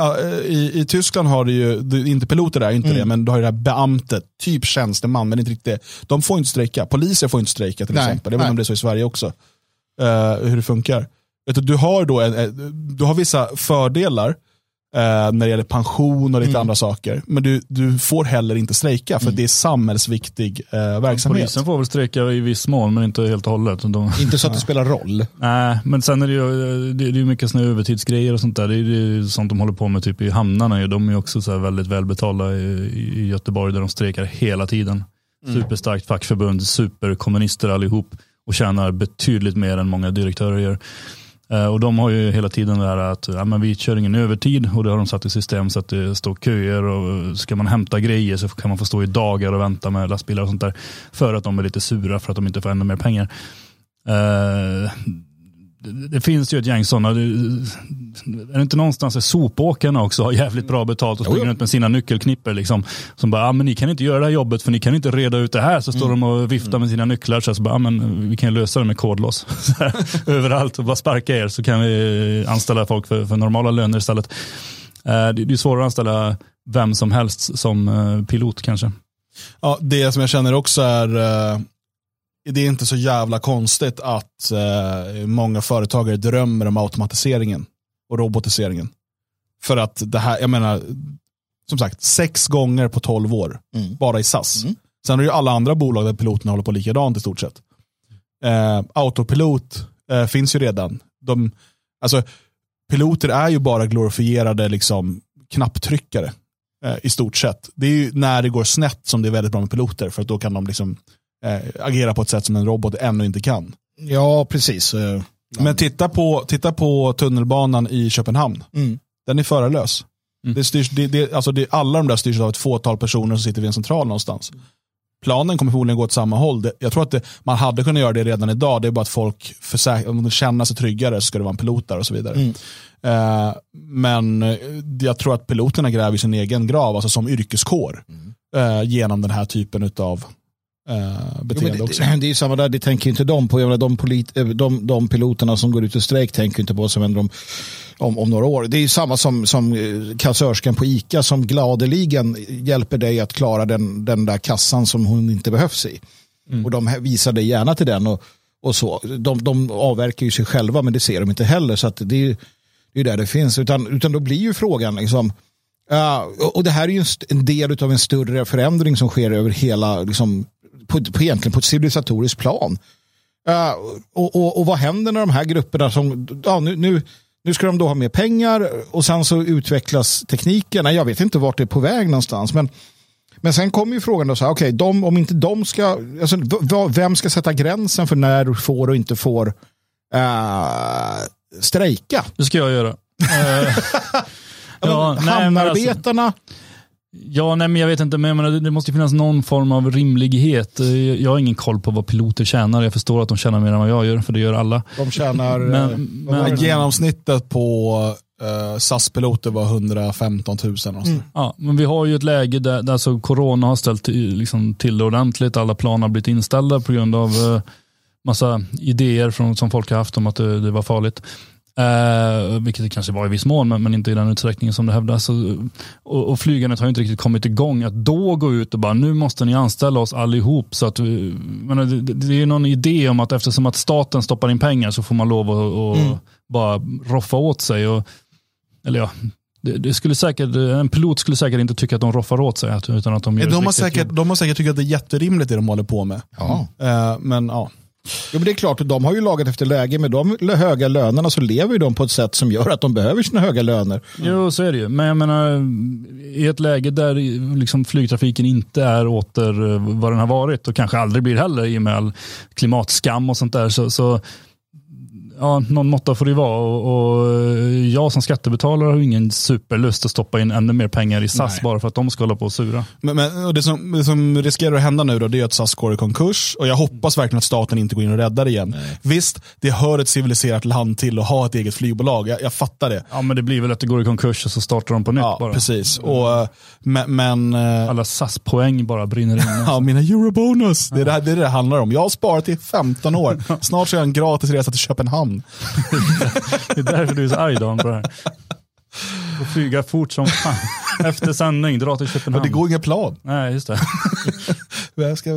Speaker 1: i, i Tyskland har det ju, inte piloter där, inte mm. det, men du har ju det här beamtet, typ tjänsteman, men inte riktigt De får inte strejka, poliser får inte strejka till nej, exempel. Vet inte om det är så i Sverige också uh, hur det funkar. Du har, då en, du har vissa fördelar uh, när det gäller pension och lite mm. andra saker. Men du, du får heller inte strejka för mm. det är samhällsviktig uh, verksamhet.
Speaker 3: Polisen får väl strejka i viss mån men inte helt och hållet. De,
Speaker 2: inte så att det spelar roll?
Speaker 3: Nej, men sen är det ju det, det är mycket såna övertidsgrejer och sånt där. Det är, det är sånt de håller på med typ i hamnarna. De är också så väldigt välbetalda i, i Göteborg där de strejkar hela tiden. Mm. Superstarkt fackförbund, superkommunister allihop och tjänar betydligt mer än många direktörer gör. Eh, och de har ju hela tiden det här att ja, men vi kör ingen övertid och det har de satt i system så att det står köer och ska man hämta grejer så kan man få stå i dagar och vänta med lastbilar och sånt där. För att de är lite sura för att de inte får ännu mer pengar. Eh, det, finns ju ett gäng sådana. Det, är det inte någonstans där sopåkarna också har jävligt bra betalt och springer runt med sina nyckelknipper liksom. Som bara, ah, men ni kan inte göra det här jobbet för ni kan inte reda ut det här. Så står de och viftar med sina nycklar så, så bara, ah, men vi kan lösa det med kodlås. Överallt och bara sparka er så kan vi anställa folk för, för normala löner istället. Eh, det, det är svårare att anställa vem som helst som eh, pilot kanske.
Speaker 1: Ja, det som jag känner också är, eh, det är inte så jävla konstigt att eh, många företagare drömmer om automatiseringen och robotiseringen. För att det här, jag menar, som sagt, sex gånger på tolv år,
Speaker 2: Mm.
Speaker 1: bara i SAS. Sen har ju alla andra bolag där piloterna håller på likadant i stort sett. Eh, autopilot eh, finns ju redan. De, alltså, piloter är ju bara glorifierade liksom, knapptryckare eh, i stort sett. Det är ju när det går snett som det är väldigt bra med piloter, för att då kan de liksom, eh, agera på ett sätt som en robot ännu inte kan.
Speaker 2: Ja, precis. Eh,
Speaker 1: Men titta på, titta på tunnelbanan i Köpenhamn.
Speaker 2: Mm.
Speaker 1: Den är förarlös. Det styrs, det, det, alltså det, alla de där styrs av ett fåtal personer som sitter vid en central någonstans. Planen kommer förmodligen gå åt samma håll. Det, jag tror att man hade kunnat göra det redan idag. Det är bara att folk försäk- om de känner sig tryggare så ska det vara en pilot där och så vidare.
Speaker 2: Mm.
Speaker 1: Eh, men eh, jag tror att piloterna gräver sin egen grav, alltså som yrkeskår, eh, genom den här typen av eh,
Speaker 2: Jo,
Speaker 1: beteende
Speaker 2: men
Speaker 1: också.
Speaker 2: det, det är ju samma där, det tänker inte de på. Menar, de, polit, eh, de, de piloterna som går ut i strejk tänker inte på vad som händer om, om, om några år. Det är ju samma som, som eh, kassörskan på ICA som gladeligen hjälper dig att klara den, den där kassan som hon inte behövs i. Och de visar dig gärna till den och, och så. De, de avverkar ju sig själva men det ser de inte heller. Så det är ju det är där det finns. Utan, utan då blir ju frågan liksom, Ja, och- det här är ju en del av en större förändring som sker över hela, liksom, på, på egentligen på ett civilisatoriskt plan. Ja, och, och, och vad händer när de här grupperna som, ja, nu, nu, nu ska de då ha mer pengar och sen så utvecklas tekniken. Nej, Jag vet inte vart det är på väg någonstans. Men, men sen kommer ju frågan då så här, okej, de, om inte de ska, alltså, vem ska sätta gränsen för när du får och inte får uh, strejka?
Speaker 3: Det ska jag göra. Eh, ja, nej, men alltså,
Speaker 2: Hamnarbetarna,
Speaker 3: ja, nej, men jag vet inte, men jag menar, det- måste finnas någon form av rimlighet. Eh, Jag har ingen koll på vad piloter tjänar. Jag förstår att de tjänar mer än vad jag gör, för det gör alla.
Speaker 2: de tjänar...
Speaker 3: Men-
Speaker 2: eh,
Speaker 3: men-?
Speaker 1: Genomsnittet på uh, SAS-piloter var 115 000. Och så.
Speaker 3: Ja, men vi har ju ett läge där, där alltså corona har ställt till, liksom, till ordentligt. Alla plan har blivit inställda på grund av eh, massa idéer från, som folk har haft om att det, det var farligt. Eh, vilket det kanske var i viss mån, men, men inte i den utsträckningen som det hävdas. Så, och, och flygandet har inte riktigt kommit igång. Att då gå ut och bara, nu måste ni anställa oss allihop. Så att vi, men det, det är någon idé om att eftersom att staten stoppar in pengar så får man lov att att bara roffa åt sig. Och, eller ja, det, det skulle säkert, en pilot skulle säkert inte tycka att de roffar åt sig. Utan att de, gör
Speaker 1: De, har säkert,
Speaker 3: jobb.
Speaker 1: de har säkert tyckt att det är jätterimligt det de håller på med.
Speaker 2: Ja.
Speaker 1: Eh, men ja,
Speaker 2: Jo, men det är klart, de har ju lagat efter läge. Med de höga lönerna så lever ju de på ett sätt som gör att de behöver sina höga löner.
Speaker 3: Jo, så är det ju. Men jag menar, i ett läge där eh, liksom flygtrafiken inte är åter eh, vad den har varit och kanske aldrig blir heller i och med all klimatskam och sånt där. Så, så ja, någon måtta får det vara. Och, och jag som skattebetalare har ingen superlust att stoppa in ännu mer pengar i SAS
Speaker 2: Nej.
Speaker 3: bara för att de ska hålla på och sura.
Speaker 1: men, men och det, som, det som riskerar att hända nu då, det är att SAS går i konkurs. Och jag hoppas verkligen att staten inte går in och räddar igen. Visst, det hör ett civiliserat land till att ha ett eget flygbolag. Jag, jag fattar det.
Speaker 3: Ja, men det blir väl att det går i konkurs och så startar de på nytt
Speaker 1: Ja,
Speaker 3: bara.
Speaker 1: precis. Och, eh, men, men eh,
Speaker 3: Alla SAS-poäng bara brinner in.
Speaker 1: Ja, mina eurobonus. Det är det, här, det är det det handlar om. Jag har sparat i 15 år. Snart så har jag en gratis resa till Köpenhamn.
Speaker 3: Det är därför du är så arg Dan på det här. Och flyga fort som fan. Efter sändning, dra till
Speaker 1: Men
Speaker 3: Köpenhamn.
Speaker 1: det går inga plan.
Speaker 3: Nej, just det.
Speaker 1: Jag ska...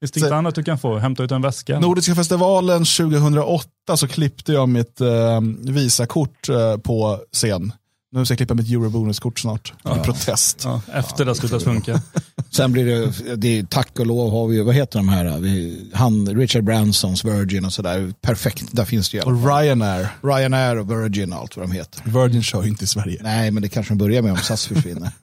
Speaker 3: Finns det inget annat du kan få? Hämta ut en väska?
Speaker 1: Nordiska festivalen 2008 så klippte jag mitt eh, Visakort eh, på scen. Nu ska jag klippa mitt eurobonuskort snart. I protest.
Speaker 3: Ja, efter det har slutat funka.
Speaker 2: Sen blir det, det är, tack och lov har vi ju, vad heter de här? Vi, han, Richard Bransons Virgin och sådär. Perfekt, där finns det ju.
Speaker 1: Och Ryanair.
Speaker 2: Ryanair och Virgin och allt vad de heter.
Speaker 1: Virgin kör ju inte i Sverige.
Speaker 2: Nej, men det kanske de börjar med om SAS försvinner.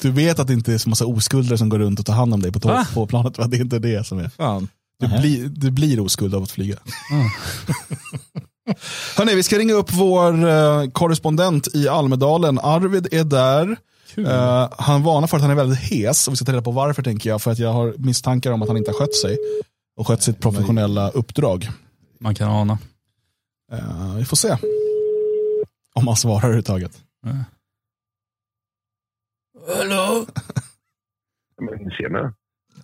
Speaker 1: Du vet att det inte är så massa oskulder som går runt och tar hand om dig på, tåg,
Speaker 3: Va?
Speaker 1: på planet. Va? Det är inte det som är.
Speaker 2: Fan.
Speaker 1: Du, blir, du blir oskuld av att flyga. Hörrni, vi ska ringa upp vår eh, korrespondent i Almedalen. Arvid är där. Eh, han varnar för att han är väldigt hes och vi ska ta reda på varför tänker jag. För att jag har misstankar om att han inte har skött sig och skött sitt professionella uppdrag.
Speaker 3: Man kan ana.
Speaker 1: Eh, vi får se. Om han svarar överhuvudtaget.
Speaker 3: Hallå?
Speaker 4: Men tjena.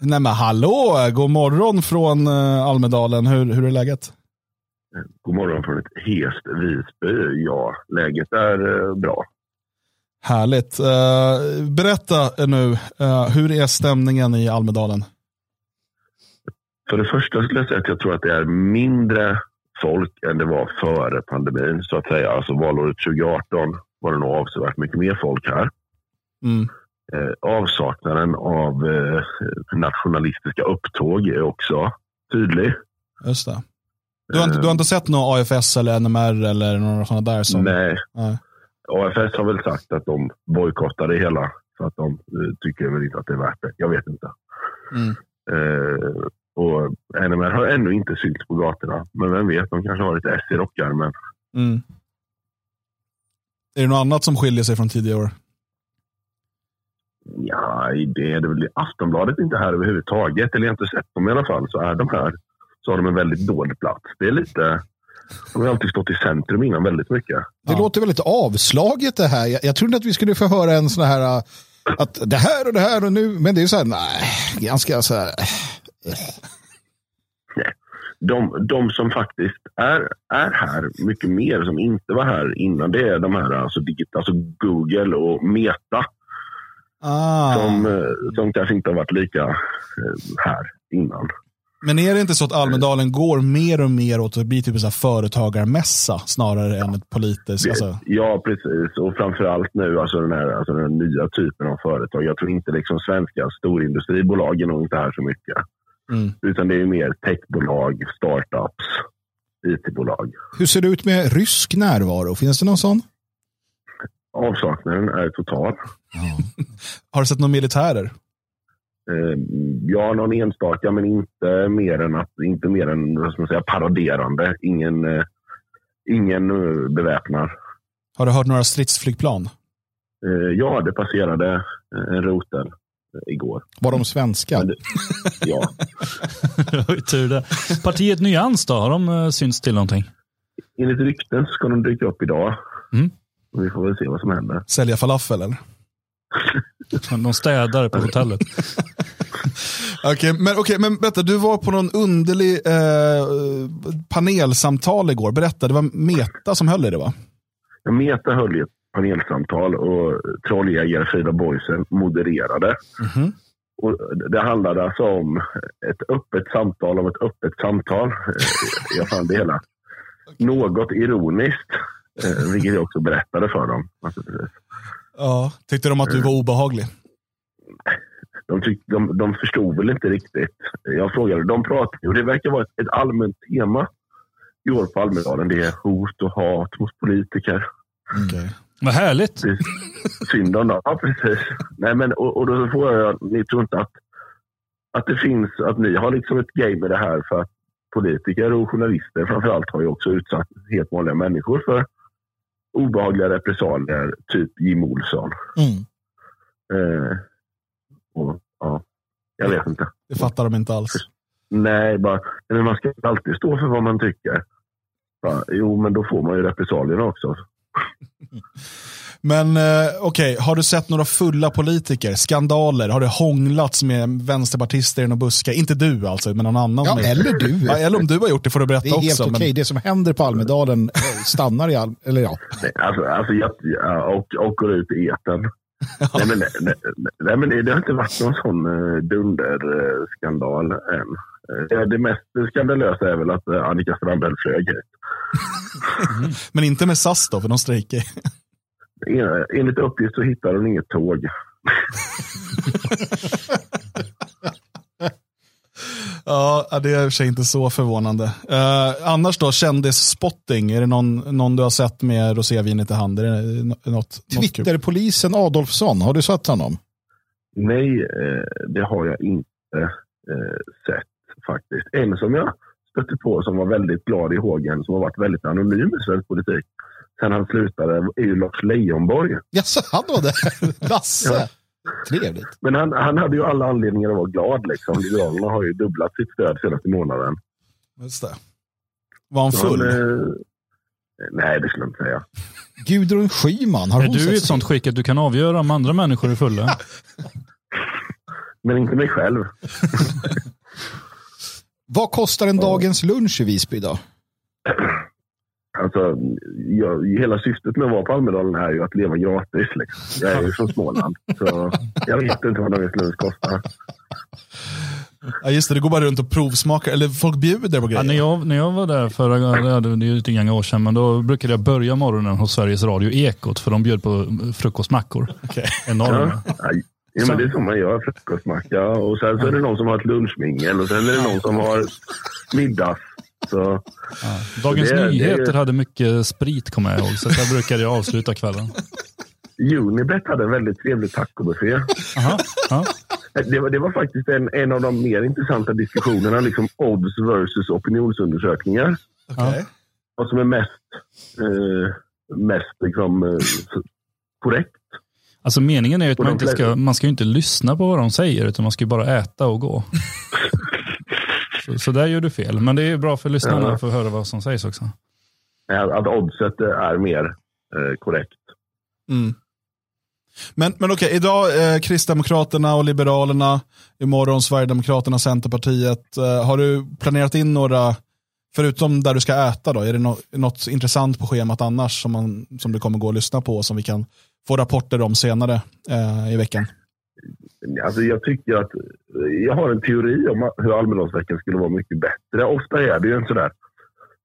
Speaker 1: Nej men hallå, god morgon från uh, Almedalen. Hur, hur är läget?
Speaker 4: God morgon från ett hest Visby. Ja, läget är eh, bra.
Speaker 1: Härligt. Eh, berätta nu, eh, hur är stämningen i Almedalen?
Speaker 4: För det första skulle jag säga att jag tror att det är mindre folk än det var före pandemin. Så att säga. Alltså valåret 2018 var det nog avsevärt mycket mer folk här.
Speaker 1: Mm.
Speaker 4: Eh, avsaknaden av eh, nationalistiska upptåg är också tydlig.
Speaker 1: Just det. Du har, inte, du har inte sett någon AFS eller NMR eller några sådana där? Som...
Speaker 4: Nej.
Speaker 1: Nej.
Speaker 4: AFS har väl sagt att de bojkottar det hela för att de eh, tycker väl inte att det är värt det. Jag vet inte.
Speaker 1: Mm.
Speaker 4: Eh, och NMR har ännu inte synts på gatorna. Men vem vet, de kanske har ett S i rockärmen.
Speaker 1: Mm. Är det något annat som skiljer sig från tidigare år?
Speaker 4: Ja, det är det väl. Aftonbladet är inte här överhuvudtaget. Eller jag har inte sett dem i alla fall. Så är de här så har de en väldigt dålig plats. Det är lite... De har alltid stått i centrum innan väldigt mycket.
Speaker 2: Det
Speaker 1: Ja.
Speaker 2: låter väldigt avslaget det här. Jag, jag trodde att vi skulle få höra en sån här, äh, att det här och det här och nu, men det är så här, nej, ganska så här, äh,
Speaker 4: De, de som faktiskt är, är här mycket mer, som inte var här innan, det är de här alltså, digit, alltså Google och Meta.
Speaker 1: Ah.
Speaker 4: Som, eh, som kanske inte har varit lika eh, här innan.
Speaker 1: Men är det inte så att Almedalen går mer och mer åt att bli typ en företagarmässa snarare än ett politiskt? Alltså,
Speaker 4: Ja, precis. Och framförallt nu alltså den, här, alltså den nya typen av företag. Jag tror inte liksom svenska storindustribolag är nog inte här så mycket.
Speaker 1: mm.
Speaker 4: Utan det är mer techbolag, startups, IT-bolag.
Speaker 2: hur ser det ut med rysk närvaro? Finns det någon sån?
Speaker 4: Avsaknaden är total.
Speaker 1: Har du sett några militärer?
Speaker 4: Eh, ja, någon enstaka, men inte mer än, att, inte mer än vad ska man säga, paraderande. Ingen, eh, ingen eh, beväpnad.
Speaker 1: Har du hört några stridsflygplan?
Speaker 4: Eh, ja, det passerade en rotel igår.
Speaker 2: Var de svenska?
Speaker 4: Det- Ja,
Speaker 3: tur det. Partiet Nyans då, har de synts till någonting?
Speaker 4: enligt rykten så ska de dyka upp idag.
Speaker 3: Mm.
Speaker 4: Vi får väl se vad som händer.
Speaker 1: Sälja falafel eller?
Speaker 3: De städar på hotellet.
Speaker 1: Okej, men, okej, men berätta, du var på någon underlig eh, panelsamtal igår. Berätta, det var Meta som höll i det va?
Speaker 4: Meta höll ju ett panelsamtal och trolljägare Frida Boisen modererade.
Speaker 1: Mhm.
Speaker 4: Och det handlade alltså om ett öppet samtal om ett öppet samtal. Eh, Jag fann det hela något ironiskt, eh, vilket jag också berättade för dem.
Speaker 1: Ja, tyckte de att du var obehaglig?
Speaker 4: De, tyck, de, de förstod väl inte riktigt. Jag frågade, de pratade och det verkar vara ett, ett allmänt tema i år på Almedalen. Det är hot och hat mot politiker.
Speaker 1: Okej.
Speaker 3: Vad härligt.
Speaker 4: Synd om dem. Ja, precis. Nej, men, och, och då får jag, ni tror inte att, att det finns, att ni har liksom ett game med det här för att politiker och journalister framförallt har ju också utsatt helt vanliga människor för obehagliga repressalier, typ Jim Olsson.
Speaker 2: Mm.
Speaker 4: Eh, och, ja, jag vet inte.
Speaker 1: Det fattar de inte alls.
Speaker 4: Nej, bara, men man ska alltid stå för vad man tycker. Ja, jo, men då får man ju repressalierna också.
Speaker 1: Men eh, okej, har du sett några fulla politiker? Skandaler? Har det hånglats med vänsterpartister i någon buske? Inte du alltså, men någon annan.
Speaker 2: Ja, eller du.
Speaker 1: Ja, eller om du har gjort det får du berätta
Speaker 2: Det är helt
Speaker 1: också.
Speaker 2: okej.
Speaker 1: men-
Speaker 2: Det som händer på Almedalen eh, stannar i Al eller ja.
Speaker 4: Nej, alltså, alltså, jag, ja, och, och går ut i etern. Nej, men, nej, nej, men det, det har inte varit någon sån uh, dunderskandal än. Eh, det mest skandalösa är väl att eh, Annika Strandhäll flög hit.
Speaker 1: Men inte med SAS då, för de strejkar.
Speaker 4: En- Enligt uppgift så hittade hon inget tåg.
Speaker 1: Ja, det är i och för sig inte så förvånande. Eh, annars då, kändisspotting. Är det någon, någon du har sett med rosévinet i hand? Är det något, något kul?
Speaker 2: Twitterpolisen Adolfsson, har du sett honom?
Speaker 4: Nej, eh, det har jag inte eh, sett faktiskt. En som jag stötte på som var väldigt glad i hågen, som har varit väldigt anonym i svensk politik sen han slutade, är ju Lars Leijonborg.
Speaker 2: Jaså, han var det? Lasse? Trevligt.
Speaker 4: Men han, han hade ju alla anledningar att vara glad. Liksom. Liberalerna har ju dubblat sitt stöd senaste månaden.
Speaker 1: Just det. Var han full?
Speaker 4: Han, eh, Nej, det skulle jag inte säga.
Speaker 2: Gudrun Schyman, har
Speaker 3: Är
Speaker 2: hon
Speaker 3: du i ett sånt skick att du kan avgöra om andra människor är fulla?
Speaker 4: Men inte mig själv.
Speaker 2: Vad kostar en dagens lunch i Visby då?
Speaker 4: Alltså, jag, hela syftet med att vara på Almedalen är ju att leva gratis. Liksom. Jag är ju från Småland, så jag vet inte vad dagens lunch kostar.
Speaker 1: Ja, just det, det går bara runt och provsmakar, eller folk bjuder på grejer.
Speaker 3: Ja, när, jag, när jag var där förra gången, det är ju lite grann år sedan, men då brukade jag börja morgonen hos Sveriges Radio Ekot, för de bjöd på frukostmackor.
Speaker 1: Okej.
Speaker 3: Enorma.
Speaker 4: Ja, ja, men det är så man gör, frukostmacka. Och sen så är det någon som har ett lunchmingel och sen är det någon som har middags. Så,
Speaker 3: Dagens
Speaker 4: Det är- det
Speaker 3: Nyheter hade mycket sprit kommer jag ihåg, så där brukade jag avsluta kvällen.
Speaker 4: Unibet hade en väldigt trevlig tacobuffé.
Speaker 3: Aha, ja.
Speaker 4: Det var, det var faktiskt en, en av de mer intressanta diskussionerna, liksom odds versus opinionsundersökningar.
Speaker 1: Okej.
Speaker 4: Vad som är mest, eh, mest liksom, eh, korrekt.
Speaker 3: Alltså meningen är ju att man inte ska, man ska ju inte lyssna på vad de säger, utan man ska ju bara äta och gå. Så, så där gör du fel, men det är bra för lyssnarna
Speaker 4: Ja.
Speaker 3: att få höra vad som sägs också.
Speaker 4: Att oddset är mer eh, korrekt.
Speaker 1: Mm. Men, men okej, idag eh, Kristdemokraterna och Liberalerna, imorgon Sverigedemokraterna, Centerpartiet. Eh, har du planerat in några, förutom där du ska äta då, är det no något intressant på schemat annars som, man, som du kommer gå och lyssna på som vi kan få rapporter om senare eh, i veckan?
Speaker 4: Alltså jag tycker att jag har en teori om hur Almedalsveckan skulle vara mycket bättre. Ofta är det ju en sådär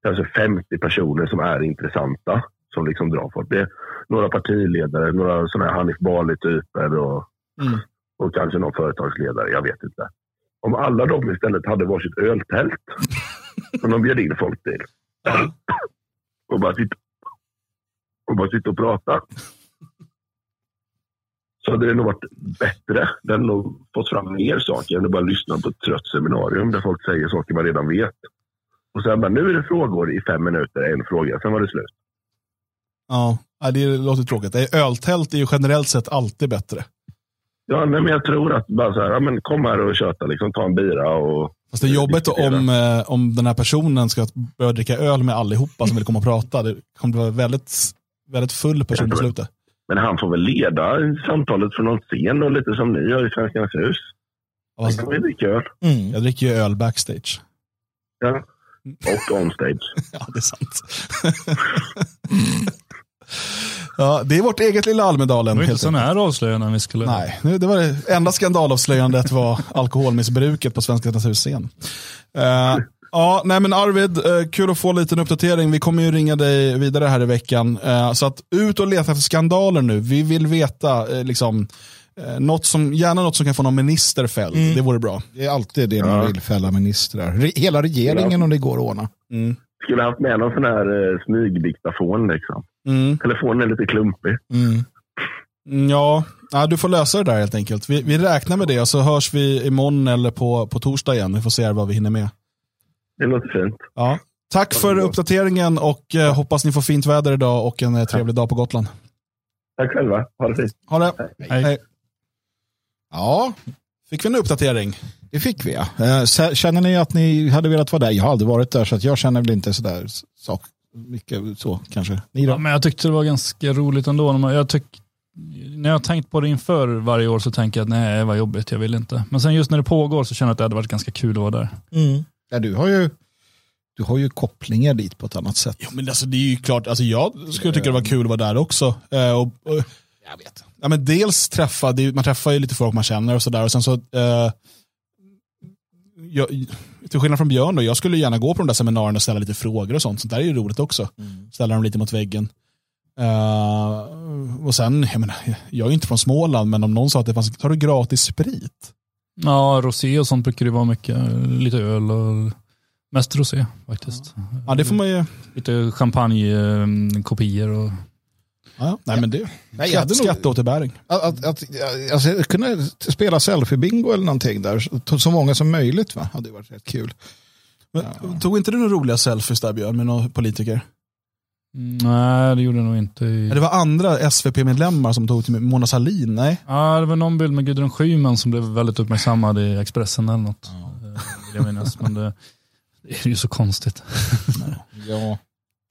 Speaker 4: kanske 50 personer som är intressanta som liksom drar folk. Det är några partiledare, några sådana här Hanif Bali-typer och,
Speaker 1: Mm.
Speaker 4: och kanske någon företagsledare. Jag vet inte. Om alla de istället hade varsitt öltält som de bjöd in folk till och bara sitta och, bara sitta och prata så hade det nog varit bättre. Det hade nog fått fram mer saker än att bara lyssna på ett trött seminarium där folk säger saker man redan vet. Och sen bara, nu är det frågor i fem minuter, en fråga, sen var det slut.
Speaker 1: Ja, det låter tråkigt. Öltält är ju generellt sett alltid bättre.
Speaker 4: Ja, nej, men jag tror att bara så här, ja, men kom här och köta, liksom, ta en bira och...
Speaker 1: Fast det är jobbigt om, eh, om den här personen ska börja dricka öl med allihopa som vill komma och prata. Det kommer att vara väldigt, väldigt full person på slutet.
Speaker 4: Men han får väl leda samtalet från någon scen och lite som ni gör i Svenskarnas hus. Det
Speaker 1: Fast
Speaker 4: kan bli lika öl.
Speaker 2: Mm.
Speaker 1: Jag dricker ju öl backstage.
Speaker 4: Ja. Och onstage.
Speaker 1: Ja, det är sant. ja, det är vårt eget lilla
Speaker 3: Det
Speaker 1: Almedalen.
Speaker 3: var inte sådana här avslöjanden vi skulle...
Speaker 1: Nej, nu- det var det enda skandalavslöjandet var alkoholmissbruket på Svenskarnas husscen. Uh, ja, nej men Arvid, eh, kul att få en liten uppdatering. Vi kommer ju ringa dig vidare här i veckan. Eh, så att ut och leta efter skandaler nu. Vi vill veta, eh, liksom, något som, gärna något som kan få någon minister fälld. Det vore bra.
Speaker 2: Det är alltid det man vill, fälla ministrar. Hela regeringen om det går att ordna.
Speaker 4: Skulle haft med någon sån här eh, smygdiktafon liksom.
Speaker 1: Mm.
Speaker 4: Telefonen är lite klumpig.
Speaker 1: Mm, Ja, ja, du får lösa det där helt enkelt. Vi, vi räknar med det och så hörs vi imorgon eller på, på torsdag igen. Vi får se vad vi hinner med.
Speaker 4: Det låter fint.
Speaker 1: Ja. Tack för uppdateringen och eh, hoppas ni får fint väder idag och en eh, trevlig dag på Gotland.
Speaker 4: Tack själva. Ha det fint.
Speaker 1: Ha det.
Speaker 3: Hej.
Speaker 2: Ja,
Speaker 1: Fick vi en uppdatering?
Speaker 2: det fick vi ja. Eh, Känner ni att ni hade velat vara där? Jag har aldrig varit där så att jag känner väl inte sådär sak, mycket så kanske. Ni
Speaker 3: Ja,
Speaker 2: då?
Speaker 3: men jag tyckte det var ganska roligt ändå. När man- Jag tyck, när jag har tänkt på det inför varje år så tänker jag att nej, vad jobbigt, jag vill inte. Men sen just när det pågår så känner jag att det hade varit ganska kul att vara där.
Speaker 2: Ja, du har ju du har ju kopplingar dit på ett annat sätt.
Speaker 1: Jo, men alltså, det är ju klart, alltså, jag skulle tycka det var kul att vara där också. Eh, och, och,
Speaker 2: Jag vet.
Speaker 1: ja, men dels träffa, det man träffar ju lite folk man känner och sådär. Och sen så, eh, jag, till skillnad från Björn, då, jag skulle gärna gå på de där seminarierna och ställa lite frågor och sånt. Sånt där är ju roligt också. Ställa dem lite mot väggen. Eh, och sen, jag, menar, jag är ju inte från Småland, men om någon sa att det fanns, har du gratis sprit?
Speaker 3: Ja, rosé och sånt brukar det vara mycket. Lite öl och mest rosé faktiskt.
Speaker 1: Ja, det får man ju.
Speaker 3: Lite champagnekopior och
Speaker 1: Ja, nej, men det,
Speaker 2: Nej, jag hade
Speaker 1: skatteåterbäring.
Speaker 2: Att, att, att, alltså, kunna spela selfie-bingo eller någonting där, så- många som möjligt va? hade varit rätt kul.
Speaker 1: Men, Tog inte du några roliga selfies där Björn med några politiker?
Speaker 3: Nej, det gjorde jag nog inte. i-
Speaker 1: Ja, Det var andra SVP-medlemmar som tog till Mona Sahlin, nej?
Speaker 3: Ja, det var någon bild med Gudrun Schyman som blev väldigt uppmärksammad i Expressen eller något. Eh, Vill jag minnas. Men det, det är ju så konstigt.
Speaker 2: Ja.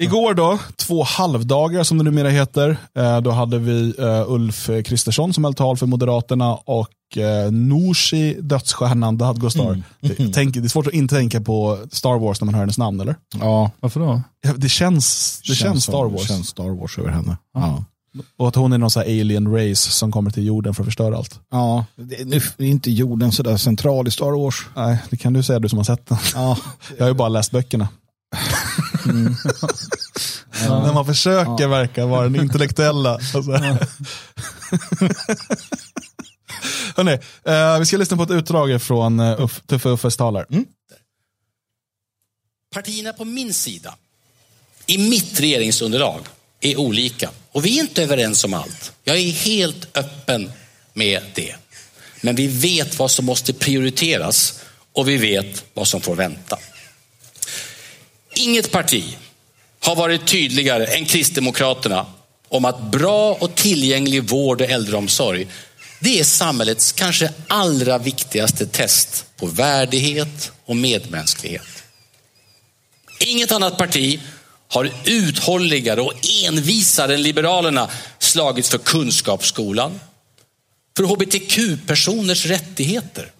Speaker 1: Igår då, två halvdagar som det numera heter. Eh, då hade vi eh, Ulf Kristersson som höll tal för Moderaterna och eh, Nooshi, dödsstjärnan Dad Gostar.
Speaker 2: Mm.
Speaker 1: Det, tänk, det är svårt att inte tänka på Star Wars när man hör hennes namn, eller?
Speaker 2: Ja,
Speaker 3: Varför då?
Speaker 1: Ja, Det känns, det känns, Star
Speaker 2: som-
Speaker 1: Wars.
Speaker 2: känns Star Wars över henne. Ja.
Speaker 1: Och att hon är någon sån här alien race som kommer till jorden för att förstöra allt.
Speaker 2: Ja, det, nu är inte jorden sådär central i Star Wars.
Speaker 1: Nej, det kan du säga du som har sett den.
Speaker 2: Ja,
Speaker 1: Jag har ju bara läst böckerna. När man försöker verka vara den intellektuella. Alltså. Hörrni, eh, vi ska lyssna på ett utdrag från eh, uh, Uff, Tuffe Uffes talar. Mm?
Speaker 5: Partierna på min sida, i mitt regeringsunderlag, är olika. Och vi är inte överens om allt. Jag är helt öppen med det. Men vi vet vad som måste prioriteras och vi vet vad som får vänta. Inget parti har varit tydligare än Kristdemokraterna om att bra och tillgänglig vård och äldreomsorg det är samhällets kanske allra viktigaste test på värdighet och medmänsklighet. Inget annat parti har uthålligare och envisare än Liberalerna slagits för kunskapsskolan, för hbtq-personers rättigheter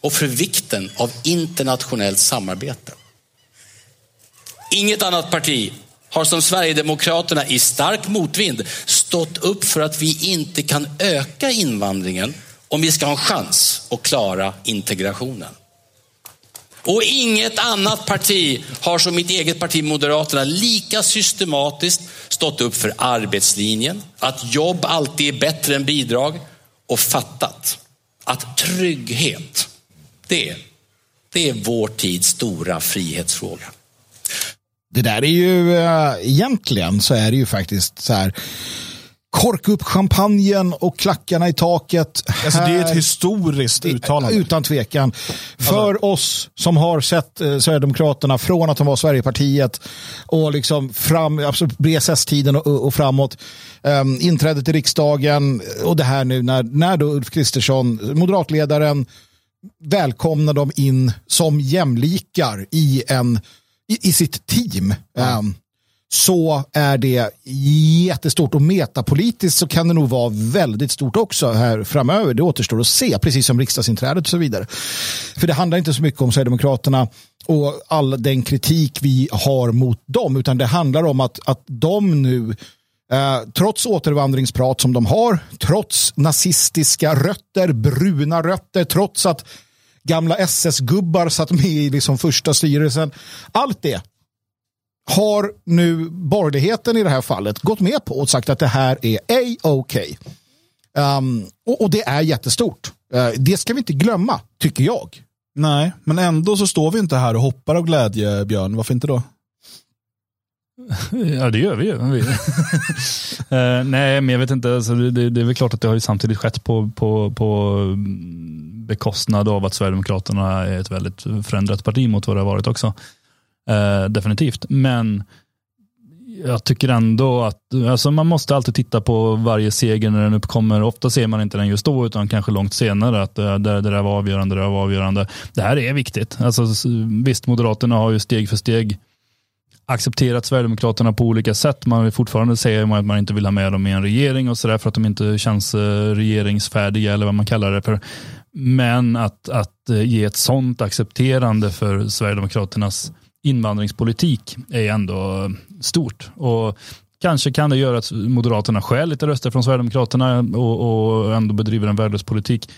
Speaker 5: och för vikten av internationellt samarbete. Inget annat parti har som Sverigedemokraterna i stark motvind stått upp för att vi inte kan öka invandringen om vi ska ha en chans att klara integrationen. Och inget annat parti har som mitt eget parti Moderaterna lika systematiskt stått upp för arbetslinjen, att jobb alltid är bättre än bidrag och fattat att trygghet, det, det är vår tids stora frihetsfråga
Speaker 2: det där är ju äh, egentligen så är det ju faktiskt så här. Korka upp champagnen och klackarna i taket.
Speaker 1: Alltså, det är ett historiskt uttalande.
Speaker 2: Utan tvekan. För oss som har sett eh, Sverigedemokraterna från att de var Sverigepartiet och liksom fram, absolut BSS-tiden och, och framåt. Um, inträdet i riksdagen och det här nu när, när då Ulf Kristersson, moderatledaren, välkomnar dem in som jämlikar i, en, i, i sitt team. Um, så är det jättestort och metapolitiskt så kan det nog vara väldigt stort också här framöver. Det återstår att se, precis som riksdagsinträdet och så vidare. För det handlar inte så mycket om Sverigedemokraterna och all den kritik vi har mot dem, utan det handlar om att, att de nu Eh, trots återvandringsprat som de har, trots nazistiska rötter, bruna rötter, trots att gamla SS-gubbar satt med i liksom första styrelsen. Allt det har nu borgerligheten i det här fallet gått med på och sagt att det här är a-okej. Um, och, och det är jättestort. Uh, det ska vi inte glömma, tycker jag.
Speaker 1: Nej, men ändå så står vi inte här och hoppar av glädje, Björn. Varför inte då?
Speaker 3: Ja, det gör vi ju. Vi- eh, nej, men jag vet inte. Alltså, det, det, är väl klart att det har ju samtidigt skett på, på, på mm, bekostnad av att Sverigedemokraterna är ett väldigt förändrat parti mot vad det har varit också. Uh, definitivt. Men jag tycker ändå att alltså man måste alltid titta på varje seger när den uppkommer. Ofta ser man inte den just då utan kanske långt senare att eh, det, det där var avgörande, det där var avgörande. Det här är viktigt. Alltså, visst, Moderaterna har ju steg för steg accepterat Sverigedemokraterna på olika sätt. Man vill fortfarande säga att man inte vill ha med dem i en regering och sådär för att de inte känns eh, regeringsfärdiga eller vad man kallar det för. Men att, att eh, ge ett sånt accepterande för Sverigedemokraternas invandringspolitik är ändå eh, stort. Och kanske kan det göra att Moderaterna stjäl lite röster från Sverigedemokraterna och, och ändå bedriver en värdelös politik.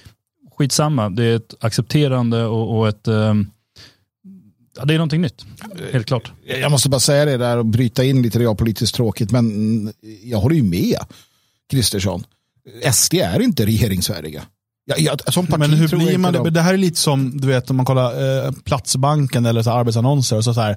Speaker 3: Skitsamma, det är ett accepterande och, och ett eh, Ja, det är någonting nytt, helt klart.
Speaker 2: Jag måste bara säga det där och bryta in lite realpolitiskt tråkigt, men jag håller ju med Kristersson. SD är inte regeringsvärdiga. Jag, jag, som parti
Speaker 1: Men hur
Speaker 2: tror
Speaker 1: blir man det? Det här är lite som, du vet, om man kollar eh, Platsbanken eller så här arbetsannonser. Och så så här,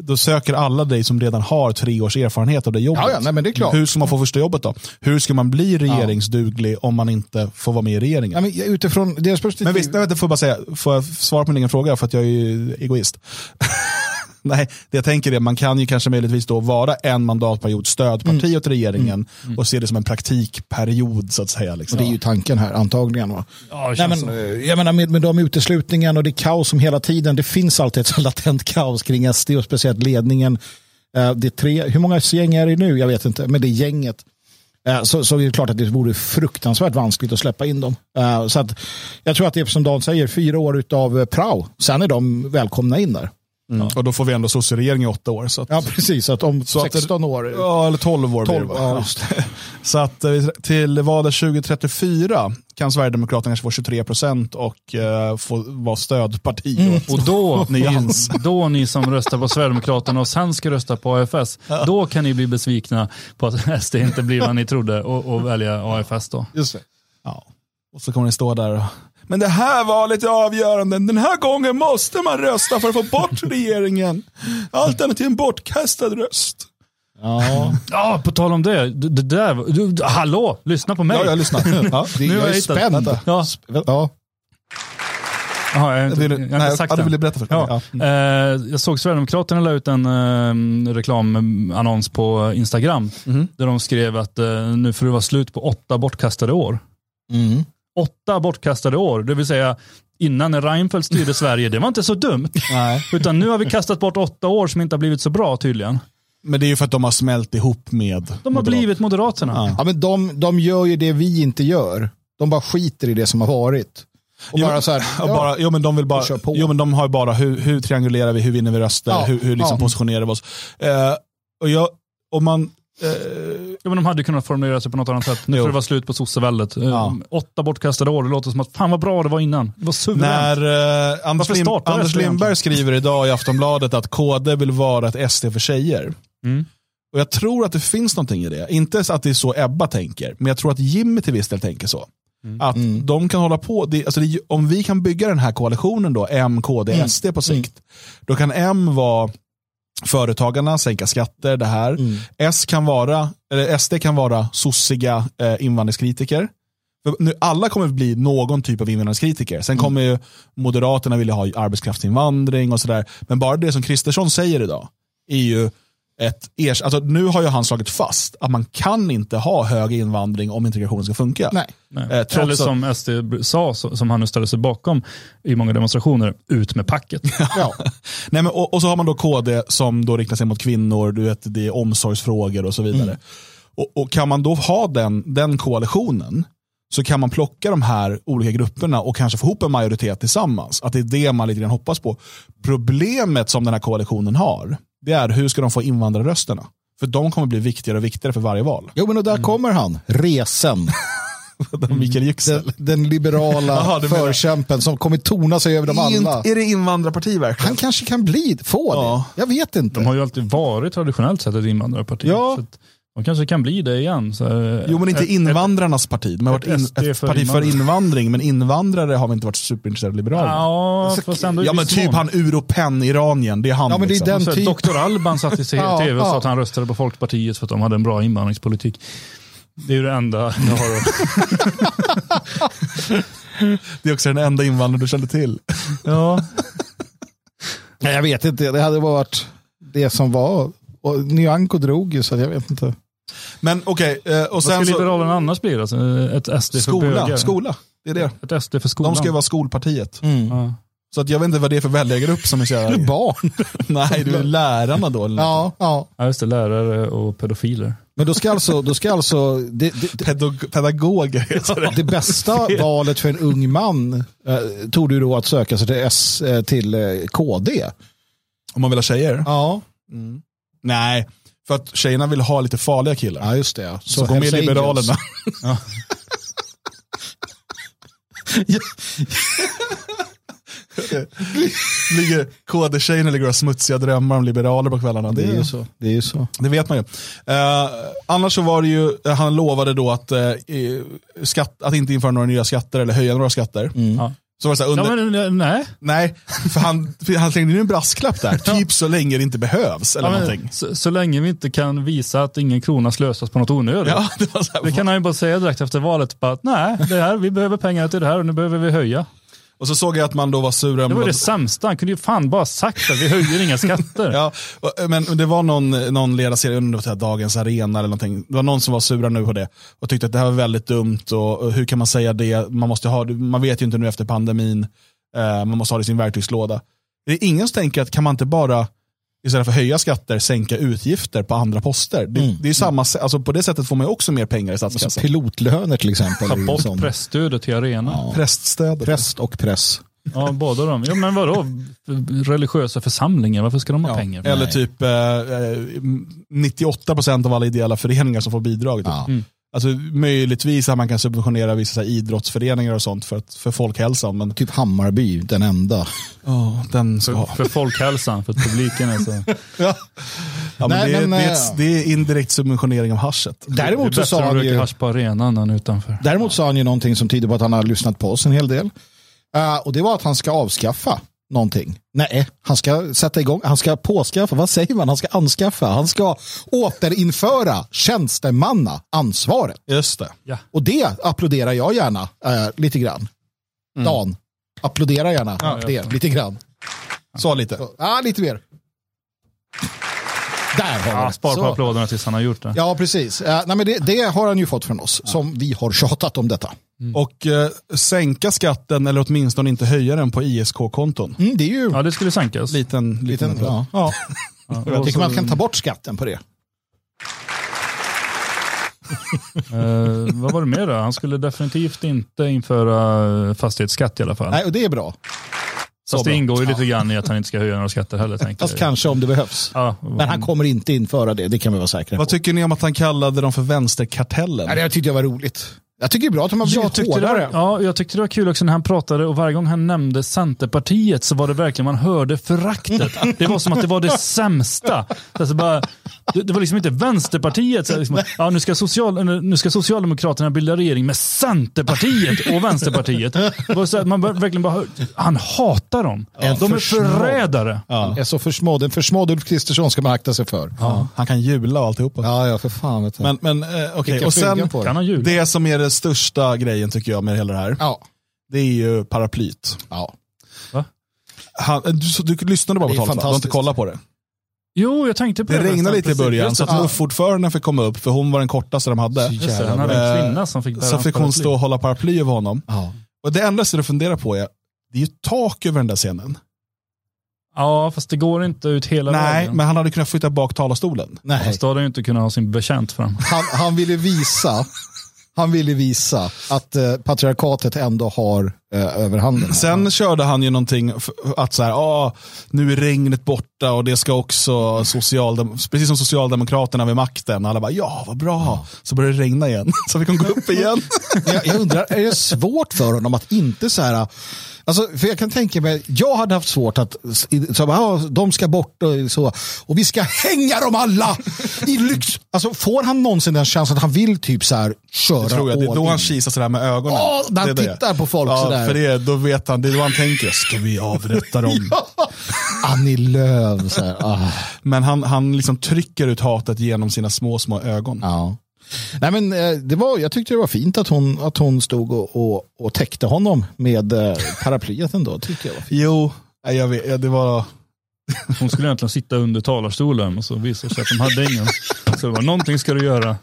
Speaker 1: då söker alla dig som redan har tre års erfarenhet av det jobbet.
Speaker 2: Ja, ja, nej, men det är klart.
Speaker 1: Hur ska man få första jobbet då? Hur ska man bli regeringsduglig om man inte får vara med i regeringen?
Speaker 2: Ja, men utifrån deras perspektiv.
Speaker 1: Men visst, nej, vänta, får jag bara säga, får jag svara på min egen fråga för att jag är ju egoist? Nej, det jag tänker är man kan ju kanske möjligtvis då vara en mandatperiod stödparti
Speaker 2: Mm.
Speaker 1: åt regeringen och se det som en praktikperiod så att säga. Liksom.
Speaker 2: det är ju tanken här antagligen. Va?
Speaker 3: Ja,
Speaker 2: Nej, men,
Speaker 3: så.
Speaker 2: eh, jag menar med, med de uteslutningen och det kaos som hela tiden, det finns alltid ett så latent kaos kring SD och speciellt ledningen Eh, det är tre, hur många gäng är det nu? Jag vet inte, men det är gänget. Eh, så, så är det klart att det vore fruktansvärt vanskligt att släppa in dem. Så att, jag tror att det är som Dan säger, fyra år av prao. Sen är de välkomna in där.
Speaker 1: Mm. Och då får vi ändå sosseregering i åtta år. Så att,
Speaker 2: ja, precis. Så att om så 16
Speaker 1: att,
Speaker 2: år.
Speaker 1: Ja, eller 12 år
Speaker 2: 12,
Speaker 1: blir det. Ja, så att eh, till valet 2034 kan Sverigedemokraterna kanske få 23 procent och uh, få vara stödparti.
Speaker 3: Mm. Och då, ni, då ni som röstar på Sverigedemokraterna och sen ska rösta på AFS, ja. då kan ni bli besvikna på att SD inte blir vad ni trodde och, och välja AFS då.
Speaker 1: Just det. Ja. Och så kommer ni stå där och men det här valet är avgörande. Den här gången måste man rösta för att få bort regeringen. Alternativt en bortkastad röst.
Speaker 3: Ja. ja, på tal om det. Det, det där, du, hallå, lyssna på mig.
Speaker 1: Ja, jag lyssnar. Ja,
Speaker 2: det, jag är spänd. Ja. ja.
Speaker 3: Aha, jag, jag, jag, jag har inte sagt
Speaker 1: det. berätta för
Speaker 3: ja. ja. Eh, jag såg Sverigedemokraterna la ut en eh, reklamannons på Instagram. Mm. Där de skrev att eh, nu får det vara slut på åtta bortkastade år. Mm åtta bortkastade år, det vill säga innan Reinfeldt styrde Sverige, det var inte så dumt. Nej. Utan nu har vi kastat bort åtta år som inte har blivit så bra tydligen.
Speaker 1: Men det är ju för att de har smält ihop med
Speaker 3: De har Moderat. blivit Moderaterna.
Speaker 2: Ja. ja, men de, de gör ju det vi inte gör. De bara skiter i det som har varit.
Speaker 1: Och jo, bara så här, ja, bara, jo, men de vill bara, jo, men de har bara hur, hur triangulerar vi, hur vinner vi röster, ja, hur, hur liksom ja. positionerar vi oss. Eh, och jag, om man
Speaker 3: ja, men de hade kunnat formulera sig på något annat sätt. Nu får det vara slut på sosseväldet. Eh, ja. Åtta bortkastade år, det låter som att fan vad bra det var innan. Det var suveränt.
Speaker 1: När eh, Anders, Lim Anders Lindberg skriver idag i Aftonbladet att KD vill vara ett SD för tjejer. Mm. Och Jag tror att det finns någonting i det. Inte att det är så Ebba tänker, men jag tror att Jimmy till viss del tänker så. Mm. Att mm. de kan hålla på, det, alltså det, om vi kan bygga den här koalitionen då, M, KD, mm. SD på sikt, mm. då kan M vara företagarna, sänka skatter, det här. Mm. S kan vara, eller SD kan vara sossiga eh, invandringskritiker. För nu, alla kommer bli någon typ av invandringskritiker. Sen mm. kommer ju Moderaterna vilja ha arbetskraftsinvandring och sådär. Men bara det som Kristersson säger idag är ju ett ers alltså nu har ju han slagit fast att man kan inte ha hög invandring om integrationen ska funka.
Speaker 3: Nej. Nej. Eh, trots Eller som. SD sa, som han nu ställer sig bakom i många demonstrationer, ut med packet.
Speaker 1: ja. Nej, men, och, och, så har man då KD som då riktar sig mot kvinnor, du vet, det är omsorgsfrågor och så vidare. Mm. Och, och, kan man då ha den, den koalitionen, så kan man plocka de här olika grupperna och kanske få ihop en majoritet tillsammans. Att det är det man lite grann hoppas på. Problemet som den här koalitionen har, det är hur ska de få invandrarrösterna? För de kommer bli viktigare och viktigare för varje val.
Speaker 2: Jo, men och där mm. kommer han, resen.
Speaker 1: Mikael Yüksel.
Speaker 2: Den, den liberala Aha, förkämpen som kommer tona sig över dem alla.
Speaker 1: Är det invandrarparti verkligen?
Speaker 2: Han kanske kan bli, få ja. det. Jag vet inte.
Speaker 3: De har ju alltid varit traditionellt sett ett invandrarparti. Ja. Så de kanske kan bli det igen. Så,
Speaker 1: jo, men inte ett, invandrarnas parti. De har varit in, ett för parti för invandring, men invandrare har vi inte varit superintresserade av liberaler.
Speaker 3: Ja, alltså,
Speaker 1: ja men typ han Uropen, Iranien, det är han. Ja, men
Speaker 3: det är liksom. den typ... Dr. Alban satt i tv och ja, sa att han röstade på Folkpartiet för att de hade en bra invandringspolitik. Det är ju det enda jag har
Speaker 1: Det är också den enda invandrare du kände till.
Speaker 3: Ja.
Speaker 2: Nej, jag vet inte, det hade varit det som var. Och Nyamko drog ju så jag vet inte.
Speaker 1: Men okej, okay, eh, och sen
Speaker 3: Vad ska Liberalerna annars bli då? Ett SD
Speaker 1: skola,
Speaker 3: för bögar?
Speaker 1: Skola, det är det.
Speaker 3: Ett SD för skolan.
Speaker 1: De ska ju vara skolpartiet. Mm. Ja. Så att jag vet inte vad det är för väljargrupp som är så
Speaker 2: jävla... barn.
Speaker 1: Nej, det är lärarna då.
Speaker 2: Eller ja, ja.
Speaker 3: ja, just det. Lärare och pedofiler.
Speaker 2: Men då ska alltså, då ska alltså det, det,
Speaker 1: Pedog pedagoger
Speaker 2: det. det bästa valet för en ung man eh, tog du då att söka sig till, S, eh, till eh, KD.
Speaker 1: Om man vill ha tjejer?
Speaker 2: Ja.
Speaker 1: Mm. Nej, för att tjejerna vill ha lite farliga killar.
Speaker 2: Ja, just det. Ja.
Speaker 1: Så, så gå med Liberalerna. Ja. ligger KD-tjejerna ligger och smutsiga drömmar om liberaler på kvällarna.
Speaker 2: Det är ju så. Det, är ju så.
Speaker 1: det vet man ju. Uh, annars så var det ju, han lovade då att, uh, skatt, att inte införa några nya skatter eller höja några skatter. Mm.
Speaker 3: Så var det så under... ja, men, eh, nej.
Speaker 1: Nej, för han, för han slängde in en brasklapp där. Typ så länge det inte behövs. Eller ja, någonting.
Speaker 3: Så, så, länge vi inte kan visa att ingen krona slösas på något onödigt. Ja, det, här, det kan han ju bara säga direkt efter valet. Bara nej, det här, vi behöver pengar till det här och nu behöver vi höja.
Speaker 1: Och så såg jag att man då var sura.
Speaker 3: Det var det sämsta, han kunde ju fan bara sagt att vi höjer inga skatter.
Speaker 1: ja, men det var någon, någon ledarserie, under Dagens Arena eller någonting. Det var någon som var sura nu på det och tyckte att det här var väldigt dumt och, och hur kan man säga det? Man, måste ha, man vet ju inte nu efter pandemin, eh, man måste ha det i sin verktygslåda. Det är ingen som tänker att kan man inte bara istället för att höja skatter, sänka utgifter på andra poster. Det,
Speaker 2: Mm.
Speaker 1: det är samma, alltså på det sättet får man ju också mer pengar i
Speaker 2: Alltså
Speaker 1: statskassan.
Speaker 2: pilotlöner till exempel.
Speaker 3: Ta bort
Speaker 2: sån.
Speaker 3: pressstödet till arenan.
Speaker 1: Präststödet.
Speaker 2: Präst och press.
Speaker 3: Ja, båda de. Ja, men vadå? Religiösa församlingar, varför ska de ha
Speaker 1: Ja,
Speaker 3: pengar?
Speaker 1: eller
Speaker 2: Nej.
Speaker 1: typ eh, eh, 98% av alla ideella föreningar som får bidrag. Typ.
Speaker 2: Ja.
Speaker 1: Alltså, möjligtvis att man kan subventionera vissa så här, idrottsföreningar och sånt för, att, för folkhälsan. Men
Speaker 2: Typ Hammarby, den enda.
Speaker 1: oh, den ska
Speaker 3: För, för folkhälsan, för att publiken är så...
Speaker 1: Ja, men
Speaker 2: Nej,
Speaker 1: det, är,
Speaker 2: men,
Speaker 1: det, är ett, det är indirekt subventionering av haschet.
Speaker 3: Det är
Speaker 2: Däremot så
Speaker 3: bättre
Speaker 2: sa
Speaker 3: att
Speaker 2: han
Speaker 3: röka
Speaker 2: ju...
Speaker 3: hasch på arenan än utanför.
Speaker 2: Däremot sa han ju någonting som tyder på att han har lyssnat på oss en hel del. Eh, och det var att han ska avskaffa någonting. Nej, han ska sätta igång, han ska påskaffa, vad säger man? Han ska anskaffa, han ska återinföra tjänstemanna ansvaret.
Speaker 1: Just det.
Speaker 2: Och det applåderar jag gärna eh, lite grann. Dan, applådera gärna
Speaker 3: Ja,
Speaker 2: det lite grann.
Speaker 1: Så lite.
Speaker 2: Så, Ja, lite mer. Där har
Speaker 3: Ja,
Speaker 2: det.
Speaker 3: spar på
Speaker 2: Så.
Speaker 3: applåderna tills han har gjort det.
Speaker 2: Ja, precis. Eh, nej, men det, det har han ju fått från oss, som vi har tjatat om detta.
Speaker 1: Och eh, sänka skatten eller åtminstone inte höja den på ISK-konton.
Speaker 2: Mm, det är ju
Speaker 3: Ja, det skulle sänkas.
Speaker 1: Liten, liten,
Speaker 2: liten,
Speaker 1: applåd.
Speaker 2: ja.
Speaker 3: Ja,
Speaker 2: Jag tycker man kan ta bort skatten på det.
Speaker 3: Eh, vad var det mer då? Han skulle definitivt inte införa eh, fastighetsskatt i alla fall.
Speaker 2: Nej, och det är bra.
Speaker 3: Fast det ingår ju lite grann i att han inte ska höja några skatter heller. Tänker
Speaker 2: Fast
Speaker 3: jag.
Speaker 2: kanske om det behövs.
Speaker 3: Ja,
Speaker 2: Men han kommer inte införa det, det kan vi vara säkra på.
Speaker 1: Vad tycker ni om att han kallade dem för vänsterkartellen?
Speaker 2: Nej, det tyckte jag var roligt. Jag tycker det är bra att de har
Speaker 3: jag
Speaker 2: blivit
Speaker 3: det
Speaker 2: hårdare.
Speaker 3: var, ja, jag tyckte det var kul också när han pratade och varje gång han nämnde Centerpartiet så var det verkligen, man hörde föraktet. Det var som att det var det sämsta. Alltså bara, det, det var liksom inte Vänsterpartiet. Så liksom, ja, nu, ska social, nu ska Socialdemokraterna bilda regering med Centerpartiet och Vänsterpartiet. Det var så här, man verkligen bara, han hatar dem.
Speaker 2: En
Speaker 3: De är förrädare.
Speaker 2: Han är så försmådd. En försmådd Ulf Kristersson ska man akta sig för.
Speaker 1: Ja, han kan jula och alltihopa.
Speaker 2: Ja, ja, för fan. Vet.
Speaker 1: Men, men eh, okej,
Speaker 2: Vilka
Speaker 1: och sen
Speaker 3: jula?
Speaker 1: det som är den största grejen tycker jag med hela det här,
Speaker 2: Ja.
Speaker 1: det är ju paraplyt.
Speaker 2: ja.
Speaker 1: Han, du, du lyssnade bara
Speaker 2: Det
Speaker 1: på talet? Du har inte kollat på det.
Speaker 3: Jo, jag tänkte på
Speaker 1: Det
Speaker 3: det.
Speaker 1: regnade lite i början så att
Speaker 3: Ja,
Speaker 1: luftfortfarande fick komma upp för hon var den kortaste de hade.
Speaker 3: Det, han hade en kvinna som fick bära
Speaker 1: Så fick hon stå och hålla paraply över honom.
Speaker 2: ja.
Speaker 1: Och det enda jag funderar på är, det är ju tak över den där scenen.
Speaker 3: Ja, fast det går inte ut hela
Speaker 1: Nej,
Speaker 3: vägen.
Speaker 1: men han hade kunnat flytta bak talarstolen.
Speaker 2: Nej.
Speaker 3: Fast då hade han ju inte kunnat ha sin betjänt fram.
Speaker 2: Han, han ville visa han ville visa att eh, patriarkatet ändå har överhanden.
Speaker 1: Sen körde han ju någonting att så här, ah, nu är regnet borta och det ska också socialdem precis som Socialdemokraterna vid makten. Alla bara, ja vad bra. Så började det regna igen. Så vi kan gå upp igen.
Speaker 2: jag, jag undrar, är det svårt för honom att inte så här... Alltså, för jag kan tänka mig, jag hade haft svårt att, så, bara, ah, de ska bort och så, och vi ska hänga dem alla i lyx. Alltså får han någonsin den känslan att han vill typ så här köra
Speaker 1: Jag tror jag. Det är då han kisar sådär med ögonen.
Speaker 2: Åh, när han
Speaker 1: Det är det.
Speaker 2: tittar på folk
Speaker 1: ja,
Speaker 2: sådär.
Speaker 1: För det, då vet han, det är då han tänker, ska vi avrätta dem?
Speaker 2: Annie Lööf. Så här, ah.
Speaker 1: Men han, han liksom trycker ut hatet genom sina små, små ögon.
Speaker 2: Ja. Nej, men, eh, det var, jag tyckte det var fint att hon, att hon stod och, och, och täckte honom med eh, paraplyet ändå. Tyckte jag var fint.
Speaker 1: Jo, jag vet, ja, det var...
Speaker 3: Hon skulle egentligen sitta under talarstolen och så visade sig att de hade ingen. Så det var någonting ska du göra.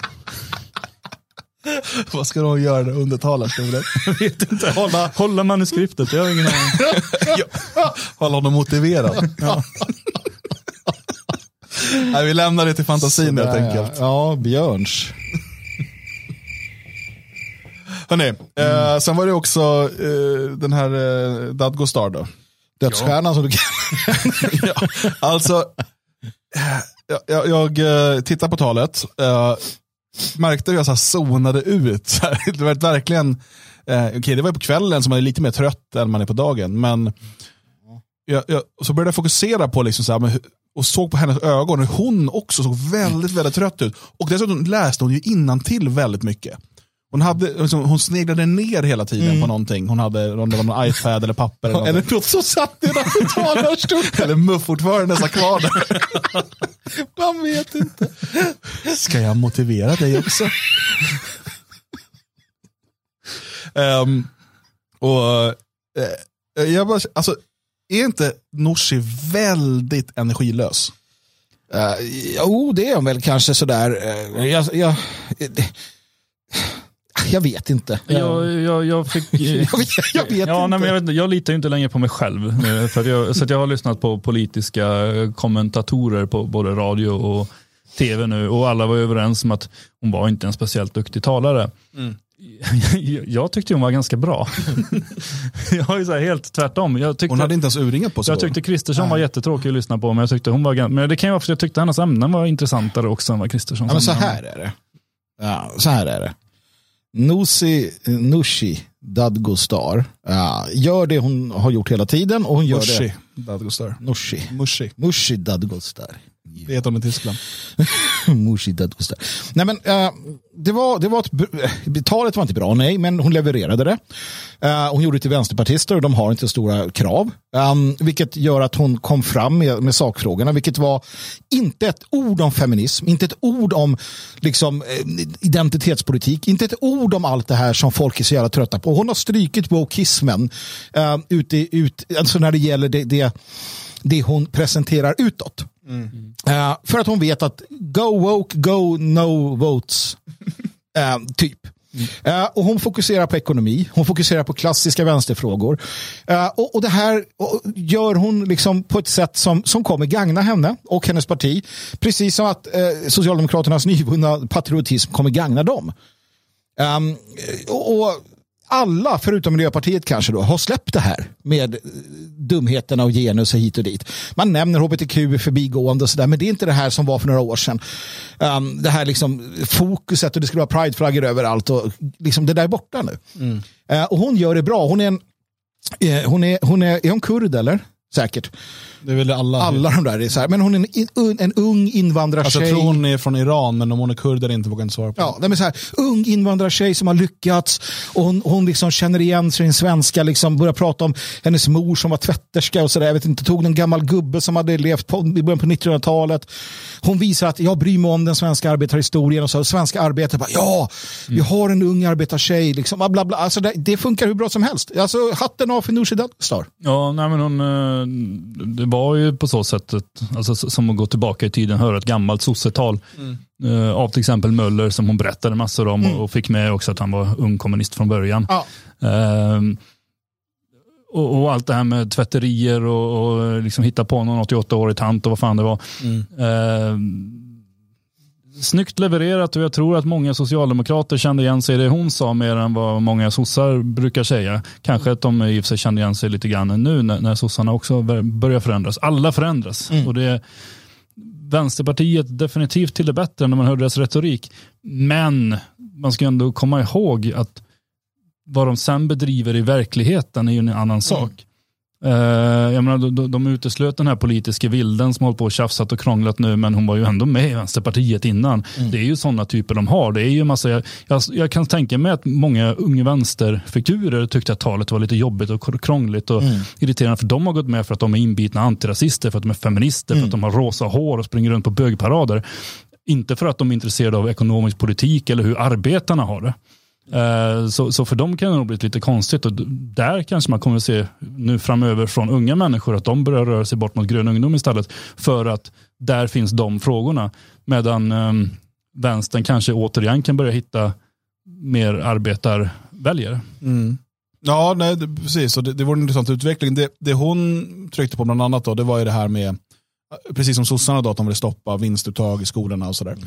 Speaker 1: Vad ska de göra under talarstolen?
Speaker 3: Jag vet inte. Hålla, hålla manuskriptet, jag har ingen aning.
Speaker 1: Hålla honom motiverad. Nej, vi lämnar det till fantasin helt enkelt.
Speaker 2: Ja, Björns.
Speaker 1: Hörrni, eh, sen var det också eh, den här eh, Dadgostar då.
Speaker 2: Dödsstjärnan som du kan.
Speaker 1: ja, alltså, eh, jag, jag, jag eh, tittar på talet, eh, märkte hur jag så här zonade ut. Så här, det var verkligen, eh, okej det var på kvällen som man är lite mer trött än man är på dagen, men jag, jag, så började jag fokusera på liksom så här, men, och såg på hennes ögon hur hon också såg väldigt, väldigt trött ut. Och dessutom läste hon ju till väldigt mycket. Hon, hade, liksom, hon sneglade ner hela tiden på någonting. Hon hade om det var någon iPad eller papper. Eller,
Speaker 2: något som satt nedanför talarstolen.
Speaker 1: eller muff fortfarande satt kvar där.
Speaker 2: Man vet inte.
Speaker 1: Ska jag motivera dig också? Ehm, och eh, jag bara, alltså, är inte Nooshi väldigt energilös?
Speaker 2: Uh, jo, det är han väl kanske sådär. Uh, jag, jag, det, Jag vet inte.
Speaker 3: Jag, jag, jag, fick,
Speaker 2: jag vet, jag vet
Speaker 3: ja,
Speaker 2: inte.
Speaker 3: Nej, men jag, jag litar ju inte längre på mig själv. nu, För att jag, så att jag har lyssnat på politiska kommentatorer på både radio och tv nu och alla var överens om att hon var inte en speciellt duktig talare. Jag, jag tyckte hon var ganska bra. jag är så här helt tvärtom. Jag tyckte,
Speaker 1: Hon hade inte ens urringat på sig.
Speaker 3: jag
Speaker 1: då.
Speaker 3: tyckte Kristersson var jättetråkig att lyssna på, men, jag tyckte hon var, men det kan ju vara för att jag tyckte hennes ämnen var intressantare också än vad Kristersson
Speaker 2: Ja, men så här är det. Ja, så här är det. Nusi Nushi Dadgostar ja, gör det hon har gjort hela tiden och hon gör
Speaker 1: Mushi.
Speaker 2: det.
Speaker 1: Dadgostar.
Speaker 2: Nushi.
Speaker 1: Mushi.
Speaker 2: Mushi Dadgostar.
Speaker 1: Det heter de i Tyskland.
Speaker 2: Mushi Dadgostar. Nej men eh, det var, det var ett, eh, talet var inte bra, nej, men hon levererade det. Eh, hon gjorde det till vänsterpartister och de har inte stora krav. Um, vilket gör att hon kom fram med, med sakfrågorna, vilket var inte ett ord om feminism, inte ett ord om liksom, identitetspolitik, inte ett ord om allt det här som folk är så jävla trötta på. Hon har strykit wokismen uh, ut, i- ut, alltså när det gäller det, det, det hon presenterar utåt. Eh, för att hon vet att go woke, go no votes. Eh, typ. Eh, och hon fokuserar på ekonomi, hon fokuserar på klassiska vänsterfrågor. Eh, och, och det här och, gör hon liksom på ett sätt som, som kommer gagna henne och hennes parti. Precis som att eh, Socialdemokraternas nyvunna patriotism kommer gagna dem. Ehm, och, och alla, förutom Miljöpartiet kanske då, har släppt det här med eh, dumheterna och genus och hit och dit. Man nämner hbtq i förbigående och sådär, men det är inte det här som var för några år sedan. Ehm, det här liksom fokuset och det skulle vara prideflaggor överallt och liksom det där är borta nu. Eh, och hon gör det bra. Hon är en, eh, hon är, hon är, är hon kurd eller? Säkert.
Speaker 1: Det är väl alla.
Speaker 2: Alla de där är så här, men hon är en, en, en ung invandrartjej.
Speaker 1: Alltså, jag tror hon är från Iran, men om hon är kurd eller inte vågar jag inte svara på.
Speaker 2: Ja, men så här, ung invandrartjej som har lyckats och hon, hon liksom känner igen sin svenska, liksom börjar prata om hennes mor som var tvätterska och sådär. Jag vet inte, tog någon gammal gubbe som hade levt på, i början på 1900-talet. Hon visar att jag bryr mig om den svenska arbetarhistorien och så svenska arbetare bara ja, vi har en ung arbetartjej liksom, bla, bla, bla. Alltså, det, det funkar hur bra som helst. Alltså hatten av för Nooshi Dadgostar.
Speaker 3: Ja, nej, men hon, eh, det var ju på så sätt, ett, alltså, som att gå tillbaka i tiden, höra ett gammalt sossetal eh, av till exempel Möller som hon berättade massor om och- och fick med också att han var ung kommunist från början.
Speaker 2: Ja.
Speaker 3: Ehm, och, och allt det här med tvätterier och, och liksom hitta på någon 88-årig tant och vad fan det var. Ehm, snyggt levererat och jag tror att många socialdemokrater kände igen sig i det hon sa mer än vad många sossar brukar säga. Kanske att de i och för sig kände igen sig lite grann nu när, när sossarna också bör- börjar förändras. Alla förändras. Och det Vänsterpartiet definitivt till det bättre när man hör deras retorik. Men man ska ändå komma ihåg att vad de sen bedriver i verkligheten är ju en annan sak. Eh, jag menar, de, de- uteslöt den här politiska vilden som håller på och tjafsat och krånglat nu, men hon var ju ändå med i Vänsterpartiet innan. Det är ju sådana typer de har. Det är ju massa, jag, jag, jag kan tänka mig att många unga vänsterfigurer tyckte att talet var lite jobbigt och krångligt och irriterande, för de har gått med för att de är inbitna antirasister, för att de är feminister, för att de har rosa hår och springer runt på bögparader. Inte för att de är intresserade av ekonomisk politik eller hur arbetarna har det. Eh, så, så för dem kan det nog bli lite konstigt och där kanske man kommer att se nu framöver från unga människor att de börjar röra sig bort mot grön ungdom istället för att där finns de frågorna. Medan um, vänstern kanske återigen kan börja hitta mer arbetarväljare. Mm.
Speaker 1: Ja, nej, det, precis. Och det, det vore en intressant utveckling. Det, det hon tryckte på bland annat då, det var ju det här med, precis som sossarna då, att de ville stoppa vinstuttag i skolorna och sådär.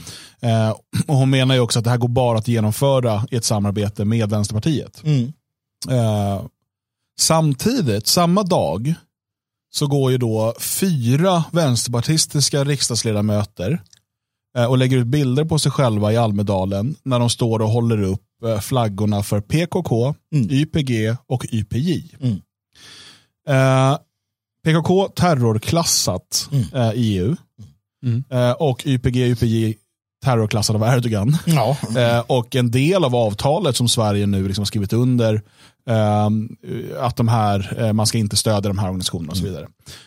Speaker 1: Eh, och hon menar ju också att det här går bara att genomföra i ett samarbete med Vänsterpartiet. Eh, samtidigt, samma dag, så går ju då fyra vänsterpartistiska riksdagsledamöter eh, och lägger ut bilder på sig själva i Almedalen när de står och håller upp eh, flaggorna för PKK, YPG och YPJ.
Speaker 2: Mm.
Speaker 1: PKK terrorklassat eh, i EU
Speaker 3: Mm.
Speaker 1: eh, och YPG YPJ terrorklassad av Erdogan.
Speaker 2: Ja.
Speaker 1: Eh, och en del av avtalet som Sverige nu liksom har skrivit under, ehm, att de här, eh, man ska inte stödja de här organisationerna och så vidare.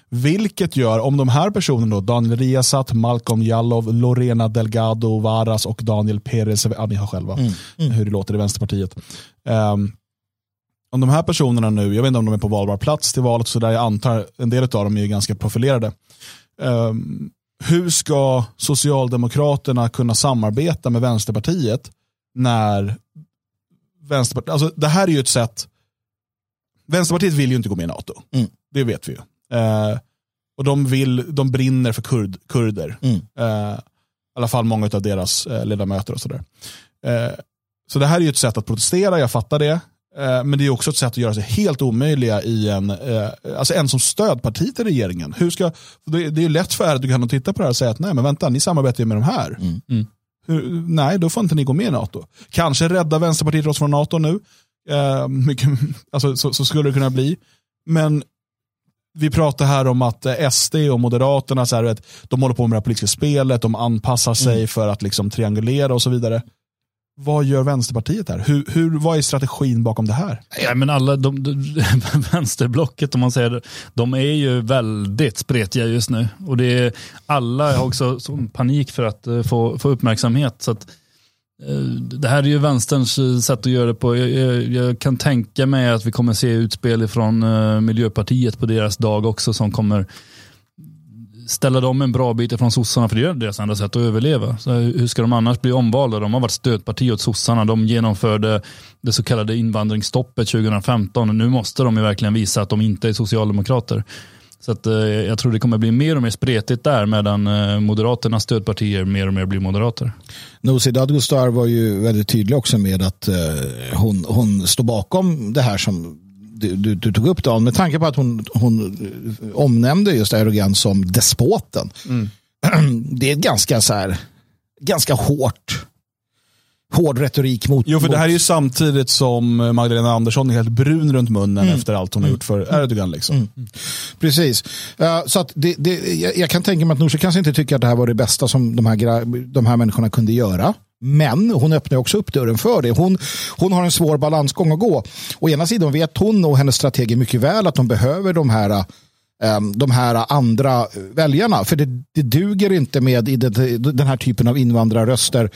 Speaker 1: Vilket gör, om de här personerna då, Daniel Riazat, Malcolm Jallow, Lorena Delgado Varas och Daniel Perez, ja ni har själva hur det låter i Vänsterpartiet. Om de här personerna nu, jag vet inte om de är på valbar plats till valet, så där jag antar en del av dem är ganska profilerade. Ehm, hur ska Socialdemokraterna kunna samarbeta med Vänsterpartiet när Vänsterpartiet, alltså det här är ju ett sätt, Vänsterpartiet vill ju inte gå med i NATO.
Speaker 2: Mm.
Speaker 1: Det vet vi ju. Eh, och de, vill, de brinner för kurd, kurder.
Speaker 2: Mm.
Speaker 1: Eh, I alla fall många av deras eh, ledamöter och sådär. Eh, så det här är ju ett sätt att protestera, jag fattar det. Eh, men det är också ett sätt att göra sig helt omöjliga i en, eh, alltså en som stödparti till regeringen. Hur ska, det, det är ju lätt för Erdogan att titta på det här och säga att nej men vänta, ni samarbetar ju med de här.
Speaker 2: Mm.
Speaker 3: Mm.
Speaker 1: Hur, nej, då får inte ni gå med i NATO. Kanske rädda Vänsterpartiet oss från NATO nu. Eh, mycket, alltså, så, så skulle det kunna bli. Men vi pratar här om att eh, SD och Moderaterna, så här, vet, de håller på med det här politiska spelet, de anpassar sig för att liksom triangulera och så vidare. Vad gör Vänsterpartiet här? Hur, hur, vad är strategin bakom det här?
Speaker 3: Ja, men alla de, de, vänsterblocket om man säger det, de är ju väldigt spretiga just nu. Och det är, alla har också sån panik för att eh, få, få uppmärksamhet. Så att, eh, det här är ju vänsterns eh, sätt att göra det på. Jag, jag, jag kan tänka mig att vi kommer se utspel från Miljöpartiet på deras dag också som kommer ställa dem en bra bit ifrån sossarna, för det är deras enda sätt att överleva. Så hur ska de annars bli omvalda? De har varit stödparti åt sossarna. De genomförde det så kallade invandringsstoppet 2015. Nu måste de ju verkligen visa att de inte är socialdemokrater. Så att, eh, jag tror det kommer bli mer och mer spretigt där medan eh, Moderaternas stödpartier mer och mer blir moderater.
Speaker 2: Nooshi Dadgostar var ju väldigt tydlig också med att eh, hon, hon står bakom det här som du, du, du, tog upp Dan, med tanke på att hon, hon omnämnde just Erdogan som despoten. Mm. Det är ett ganska så här, ganska hårt hård retorik mot...
Speaker 1: Jo, för det här är ju samtidigt som Magdalena Andersson är helt brun runt munnen mm. efter allt hon har gjort för Erdogan. Liksom. Mm.
Speaker 2: Precis. Uh, så att det, det, jag, jag, kan tänka mig att Nooshi kanske inte tycker att det här var det bästa som de här, de här människorna kunde göra. Men hon öppnar också upp dörren för det. Hon, hon har en svår balansgång att gå. Å ena sidan vet hon och hennes strateger mycket väl att de behöver de här eh, de här andra väljarna. För det, det duger inte med den här typen av invandrarröster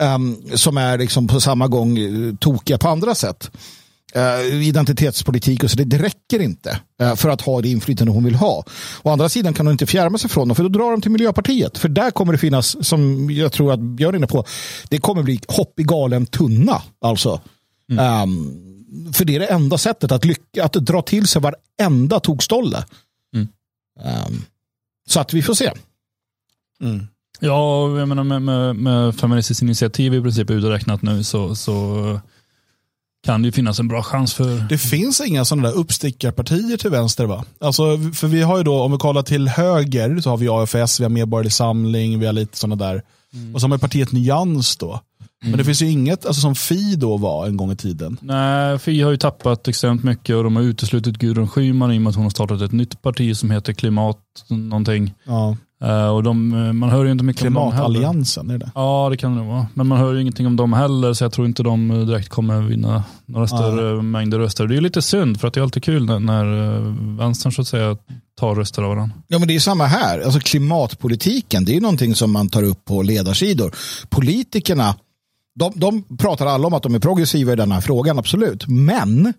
Speaker 2: um, som är liksom på samma gång eh, tokiga på andra sätt. Uh, identitetspolitik och så, det, det räcker inte uh, för att ha det inflytande hon vill ha. Å andra sidan kan hon inte fjärma sig från dem, för då drar de till Miljöpartiet. För där kommer det finnas, som jag tror att Björn är inne på, det kommer bli hopp i galen tunna. Alltså. Mm. Um, för det är det enda sättet att, lycka, att dra till sig varenda tokstolle. Mm. Um, så att vi får se.
Speaker 3: Mm. Ja, jag menar med, med, med Feministiskt initiativ i princip uträknat nu så, så kan det ju finnas en bra chans för...
Speaker 1: Det finns inga sådana där uppstickarpartier till vänster va? Alltså, för vi har ju då, om vi kollar till höger, så har vi AFS, vi har Medborgerlig Samling, vi har lite sådana där. Mm. Och så har vi partiet Nyans då. Mm. Men det finns ju inget, alltså som Fi då var en gång i tiden.
Speaker 3: Nej, Fi har ju tappat extremt mycket och de har uteslutit Gudrun Schyman i och med att hon har startat ett nytt parti som heter Klimat någonting. Ja. Uh, och de, eh, man hör ju inte mycket
Speaker 1: om dem Klimatalliansen, är det?
Speaker 3: Ja, det kan det vara. Men man hör ju ingenting om dem heller, så jag tror inte de eh, direkt kommer vinna några större ja. mängder röster. Det är ju lite synd, för att det är alltid kul när, när vänstern så att säga tar röster av varandra.
Speaker 2: Ja, men det är samma här. Alltså klimatpolitiken, det är ju någonting som man tar upp på ledarsidor. Politikerna, de, de pratar alla om att de är progressiva i den här frågan, absolut. Men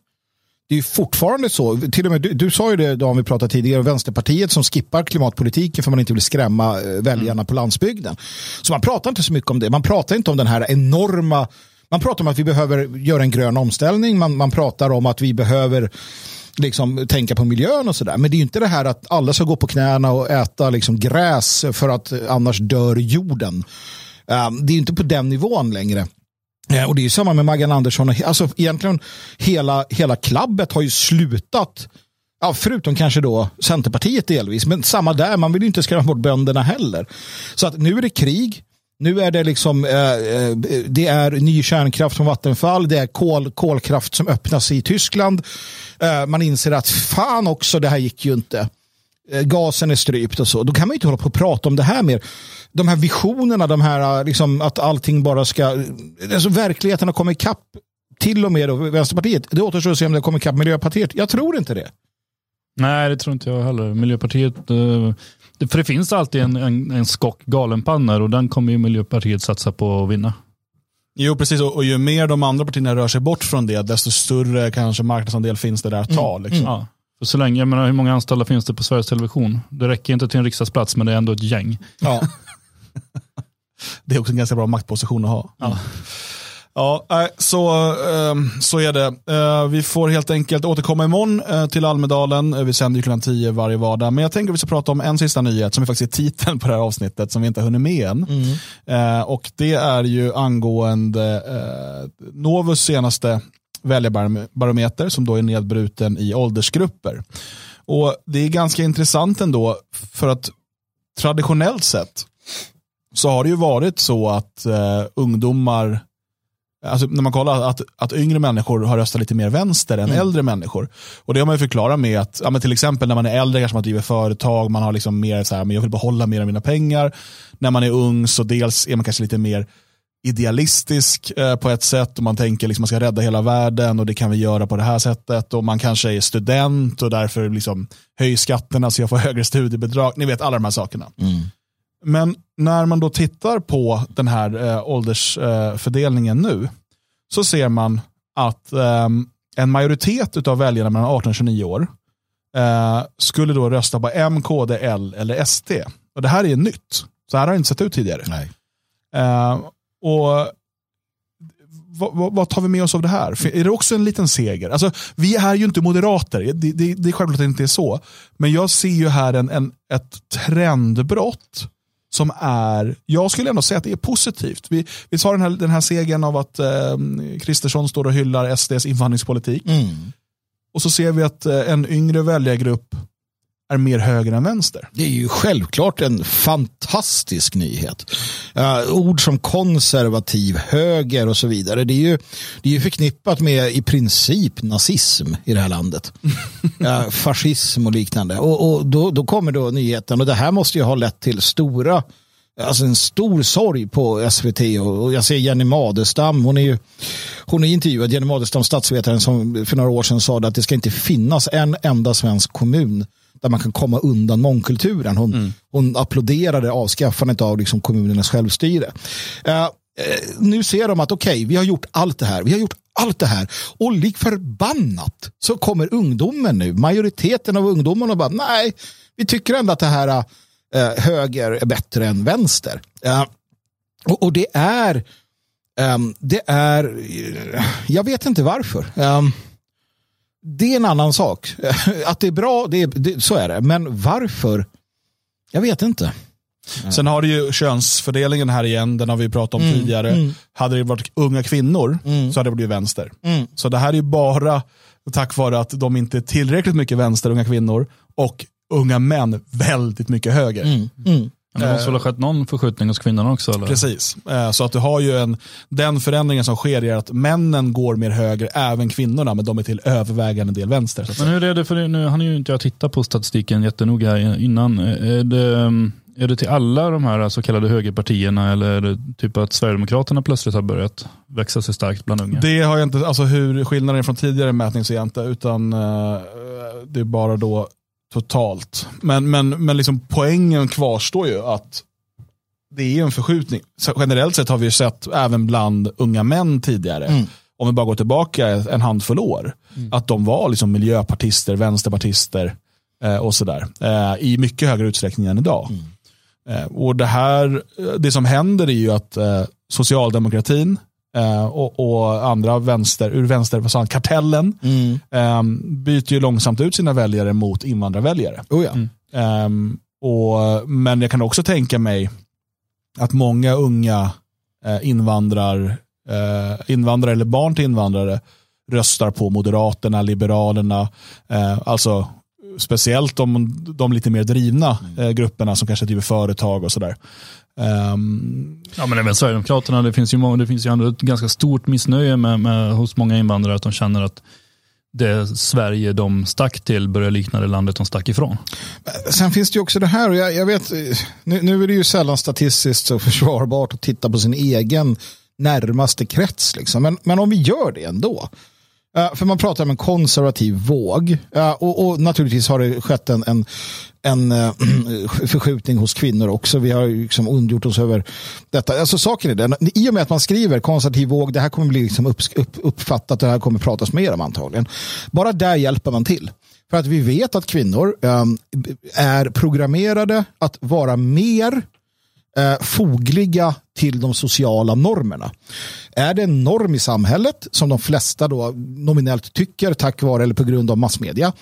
Speaker 2: det är fortfarande så, till och med du, du sa ju det då vi pratade tidigare, Vänsterpartiet som skippar klimatpolitiken för man inte vill skrämma eh, väljarna mm. på landsbygden. Så man pratar inte så mycket om det, man pratar inte om den här enorma, man pratar om att vi behöver göra en grön omställning, man, man pratar om att vi behöver liksom, tänka på miljön och sådär. Men det är inte det här att alla ska gå på knäna och äta liksom, gräs för att annars dör jorden. Um, det är inte på den nivån längre. Eh, och det är samma med Maggan Andersson. Alltså egentligen hela, hela klabbet har ju slutat. Ja, förutom kanske då Centerpartiet delvis. Men samma där, man vill ju inte skrämma bort bönderna heller. Så att nu är det krig. Nu är det liksom eh, eh, det är ny kärnkraft från Vattenfall. Det är kol, kolkraft som öppnas i Tyskland. Eh, man inser att fan också, det här gick ju inte. Eh, gasen är strypt och så. Då kan man ju inte hålla på och prata om det här mer de här visionerna, de här äh, liksom, att allting bara ska... Alltså, verkligheten har kommit ikapp till och med då, Vänsterpartiet. Det återstår att se om det kommer ikapp Miljöpartiet. Jag tror inte det.
Speaker 3: Nej, det tror inte jag heller. Miljöpartiet... Eh, för det finns alltid en, en, en skock galenpannor och den kommer ju Miljöpartiet satsa på att vinna.
Speaker 1: Jo, precis. Och, ju mer de andra partierna rör sig bort från det, desto större kanske marknadsandel finns det där att ta. Mm. Liksom. Mm. Ja.
Speaker 3: För så länge, jag menar, hur många anställda finns det på Sveriges Television? Det räcker inte till en riksdagsplats, men det är ändå ett gäng.
Speaker 1: Ja. det är också en ganska bra maktposition att ha. Ja. Ja, så, ehm, så är det. Eh, vi får helt enkelt återkomma imorgon eh, till Almedalen. Eh, Vi sänder ju klockan 10 varje vardag. Men jag tänker att vi ska prata om en sista nyhet som är faktiskt är titeln på det här avsnittet som vi inte har hunnit med än. Eh, Och det är ju angående Novus senaste väljarbarometer som då är nedbruten i åldersgrupper. Och Det är ganska intressant ändå för att traditionellt sett så har det ju varit så att eh, ungdomar Alltså när man kollar att, att yngre människor har röstat lite mer vänster än äldre människor. Och Det har man ju förklarat med att ja, men till exempel när man är äldre kanske man driver företag, man har liksom mer så här, men jag vill behålla mer av mina pengar. När man är ung så dels är man kanske lite mer idealistisk eh, på ett sätt och man tänker liksom man ska rädda hela världen och det kan vi göra på det här sättet och man kanske är student och därför liksom höj skatterna så jag får högre studiebidrag. Ni vet alla de här sakerna. Men när man då tittar på den här eh, åldersfördelningen nu så ser man att eh, en majoritet av väljarna mellan 18 och 29 år eh, skulle då rösta på M, KD, L eller SD. Och det här är nytt. Så här har det inte sett ut tidigare.
Speaker 2: Nej.
Speaker 1: Eh, och vad, tar vi med oss av det här? Är det också en liten seger? Alltså, vi är ju inte moderater, det, det, det är självklart inte är så. Men jag ser ju här en, en, ett trendbrott som är, jag skulle ändå säga att det är positivt. Vi, vi tar den här, den här segern av att eh, Kristersson står och hyllar SDs invandringspolitik. Och så ser vi att eh, en yngre väljargrupp är mer höger än vänster.
Speaker 2: Det är ju självklart en fantastisk nyhet. Uh, ord som konservativ, höger och så vidare. Det är ju, det är ju förknippat med i princip nazism i det här landet. uh, fascism och liknande. Och, och då, då kommer då nyheten och det här måste ju ha lett till stora Alltså en stor sorg på SVT och, och jag ser Jenny Madestam, hon är ju hon är intervjuad, Jenny Madestam, statsvetaren som för några år sedan sa att det ska inte finnas en enda svensk kommun där man kan komma undan mångkulturen. Hon,
Speaker 1: Mm.
Speaker 2: hon applåderade avskaffandet av liksom kommunernas självstyre. Eh, eh, nu ser de att okej, vi har gjort allt det här. Vi har gjort allt det här. Och lik förbannat så kommer ungdomen nu. Majoriteten av ungdomarna bara, nej, vi tycker ändå att det här eh, höger är bättre än vänster. Eh, och, och det är, ehm, det är, eh, jag vet inte varför. Det är en annan sak. Att det är bra, det är, det, så är det. Men varför? Jag vet inte.
Speaker 1: Sen har du ju könsfördelningen här igen, den har vi pratat om tidigare. Hade det varit unga kvinnor så hade det blivit vänster. Så det här är ju bara tack vare att de inte är tillräckligt mycket vänster, unga kvinnor, och unga män väldigt mycket höger.
Speaker 3: Men det måste väl ha skett någon förskjutning hos kvinnorna också? Eller?
Speaker 1: Precis. Eh, Så att du har ju en, den förändringen som sker är att männen går mer höger, även kvinnorna, men de är till övervägande del vänster.
Speaker 3: Men hur är det, för nu hann ju inte jag titta på statistiken jättenoga här innan. Är det, um, är det till alla de här så kallade högerpartierna eller är det typ att Sverigedemokraterna plötsligt har börjat växa sig starkt bland unga?
Speaker 1: Det har jag inte, alltså hur skillnaden är från tidigare mätning ser jag inte, utan eh, det är bara då totalt. Men, men, men liksom poängen kvarstår ju att det är en förskjutning. Så generellt sett har vi sett även bland unga män tidigare, om vi bara går tillbaka en handfull år, att de var liksom miljöpartister, vänsterpartister eh, och sådär. Eh, I mycket högre utsträckning än idag. Eh, och det här, det som händer är ju att eh, socialdemokratin eh, och, och andra vänster, ur vänster, vad sa han, kartellen, eh, byter ju långsamt ut sina väljare mot invandrarväljare.
Speaker 2: Oh ja.
Speaker 1: Ehm, och, men jag kan också tänka mig att många unga eh, invandrar, eh, invandrare eller barn till invandrare röstar på Moderaterna, Liberalerna, eh, alltså speciellt de, de lite mer drivna eh, grupperna som kanske driver företag och sådär. Ehm,
Speaker 3: Ja, men även Sverigedemokraterna, det finns ju, det finns ju ändå ett ganska stort missnöje med, med, hos många invandrare att de känner att det Sverige de stack till börjar likna det landet de stack ifrån.
Speaker 2: Sen finns det ju också det här, och jag, jag vet, eh, nu, nu är det ju sällan statistiskt så försvarbart att titta på sin egen närmaste krets. Liksom. Men, men om vi gör det ändå. Eh, för man pratar om en konservativ våg. Eh, och, och naturligtvis har det skett en, en, en eh, förskjutning hos kvinnor också. Vi har liksom ondgjort oss över detta. Alltså saken är den, i och med att man skriver konservativ våg, det här kommer bli liksom upp, upp, uppfattat, det här kommer pratas mer om antagligen. Bara där hjälper man till. För att vi vet att kvinnor um, är programmerade att vara mer eh, fogliga till de sociala normerna. Är det en norm i samhället som de flesta då nominellt tycker tack vare eller på grund av massmedia,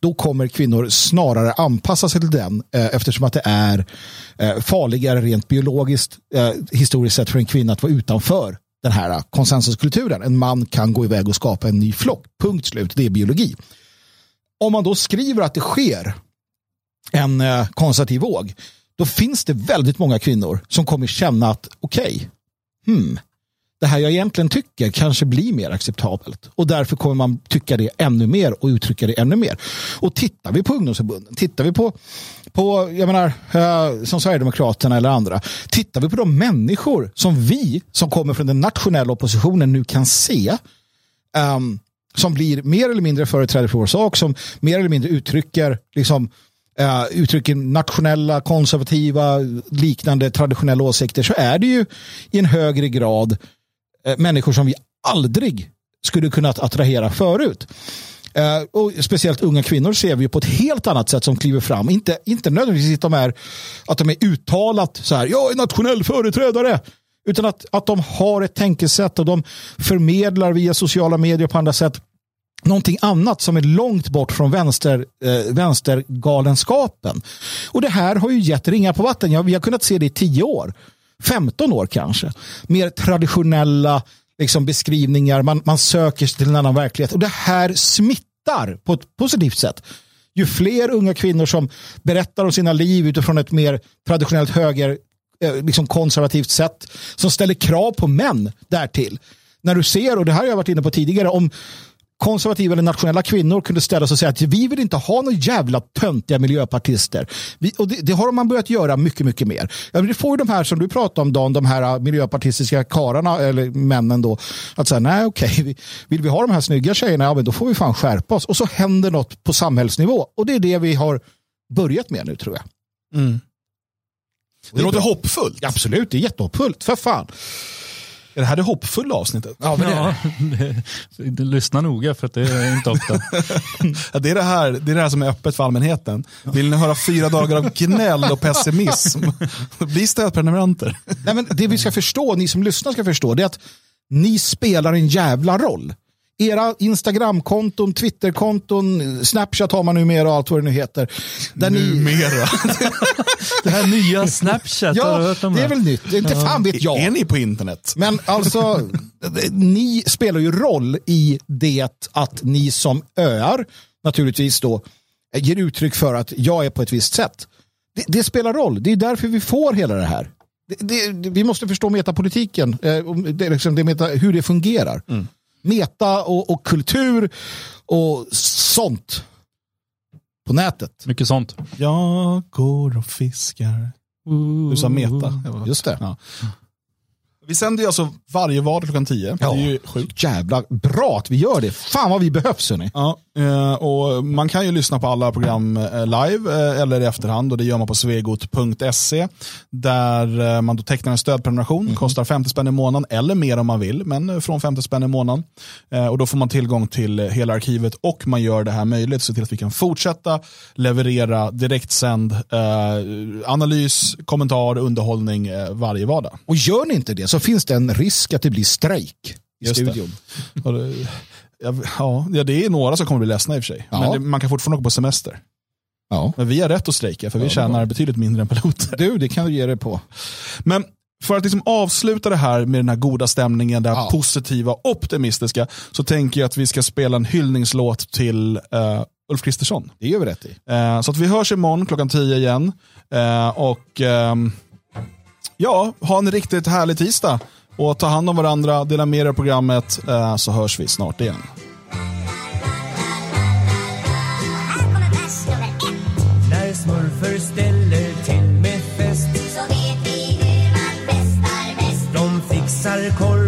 Speaker 2: då kommer kvinnor snarare anpassa sig till den eh, eftersom att det är eh, farligare rent biologiskt eh, historiskt sett för en kvinna att vara utanför den här konsensuskulturen. En man kan gå iväg och skapa en ny flock. Punkt slut. Det är biologi. Om man då skriver att det sker en eh, konservativ våg, då finns det väldigt många kvinnor som kommer känna att okej, okay, hmm, det här jag egentligen tycker kanske blir mer acceptabelt. Och därför kommer man tycka det ännu mer och uttrycka det ännu mer. Och tittar vi på ungdomsförbunden, tittar vi på, på jag menar, eh, som Sverigedemokraterna eller andra, tittar vi på de människor som vi som kommer från den nationella oppositionen nu kan se um, som blir mer eller mindre företrädare för vår sak, som mer eller mindre uttrycker liksom, uh, uttrycker nationella, konservativa, liknande traditionella åsikter så är det ju i en högre grad uh, människor som vi aldrig skulle kunnat attrahera förut. Uh, och speciellt unga kvinnor ser vi på ett helt annat sätt som kliver fram. Inte, inte nödvändigtvis att de, är, att de är uttalat så här, jag är nationell företrädare. Utan att, att de har ett tänkesätt och de förmedlar via sociala medier på andra sätt någonting annat som är långt bort från vänster, eh, vänstergalenskapen. Och det här har ju gett ringar på vatten. Ja, vi har kunnat se det i 10 år, 15 år kanske. Mer traditionella liksom, beskrivningar, man, man söker sig till en annan verklighet. Och det här smittar på ett positivt sätt. Ju fler unga kvinnor som berättar om sina liv utifrån ett mer traditionellt höger eh, liksom konservativt sätt som ställer krav på män därtill. När du ser, och det här har jag varit inne på tidigare, om konservativa eller nationella kvinnor kunde ställa sig och säga att vi vill inte ha några jävla töntiga miljöpartister. Vi, och det, det, har man börjat göra mycket, mycket mer. Ja, det får ju de här som du pratar om, Dan, de här miljöpartistiska kararna eller männen då, att säga nej okej, vill vi ha de här snygga tjejerna, ja men då får vi fan skärpa oss. Och så händer något på samhällsnivå. Och det är det vi har börjat med nu tror jag.
Speaker 1: Mm. Det, det låter bra. hoppfullt.
Speaker 2: Absolut, det är jättehoppfullt. För fan.
Speaker 1: Är det här det hoppfulla avsnittet?
Speaker 3: Ja, men ja, det, det, lyssna noga för att det är inte ofta.
Speaker 1: ja, det, är det, här, det är det här som är öppet för allmänheten. Vill ni höra fyra dagar av gnäll och pessimism? Bli stödprenumeranter.
Speaker 2: Nej, men det vi ska förstå, ni som lyssnar ska förstå, det är att ni spelar en jävla roll era Instagramkonton, Twitterkonton, Snapchat har man numera och allt vad det nu heter.
Speaker 1: Där numera?
Speaker 3: Det här nya Snapchat,
Speaker 2: ja, har du hört om det? det är väl nytt. Inte ja. fan vet jag.
Speaker 1: Är ni på internet?
Speaker 2: Men alltså, ni spelar ju roll i det att ni som öar, naturligtvis då, ger uttryck för att jag är på ett visst sätt. Det, det spelar roll. Det är därför vi får hela det här. Det, det, vi måste förstå metapolitiken, eh, det, liksom det meta, hur det fungerar. Mm meta och, och kultur och sånt på nätet.
Speaker 3: Mycket sånt.
Speaker 1: Jag går och fiskar. Du sa meta.
Speaker 2: Just det. Ja.
Speaker 1: Vi sänder ju alltså varje vardag klockan 10.
Speaker 2: Ja, det är ju sjukt. Jävla bra att vi gör det. Fan vad vi behövs hörni.
Speaker 1: Ja, och man kan ju lyssna på alla program eh, live eh, eller i efterhand och det gör man på svegot.se där man då tecknar en stödprenumeration. Mm. Kostar 50 spänn i månaden eller mer om man vill, men från 50 spänn i månaden. Och då får man tillgång till hela arkivet och man gör det här möjligt så till att vi kan fortsätta leverera direktsänd analys, kommentar, underhållning varje vardag.
Speaker 2: Och gör ni inte det så finns det en risk att det blir strejk i Just studion.
Speaker 1: Ja, det är några som kommer bli ledsna i och för sig. Ja. Men det, man kan fortfarande åka på semester. Ja. Men vi har rätt att strejka för vi ja, tjänar betydligt mindre än piloter.
Speaker 2: Du, det kan du ge dig på.
Speaker 1: Men för att liksom avsluta det här med den här goda stämningen, det här ja. positiva, optimistiska, så tänker jag att vi ska spela en hyllningslåt till uh, Ulf Kristersson.
Speaker 2: Det gör vi rätt i.
Speaker 1: Uh, så att vi hörs imorgon klockan 10 igen. Uh, och um, ja, ha en riktigt härlig tisdag. Och ta hand om varandra, dela med er av programmet, eh, så hörs vi snart igen. När smurfer ställer till med fest så vet vi hur man festar bäst. De fixar korv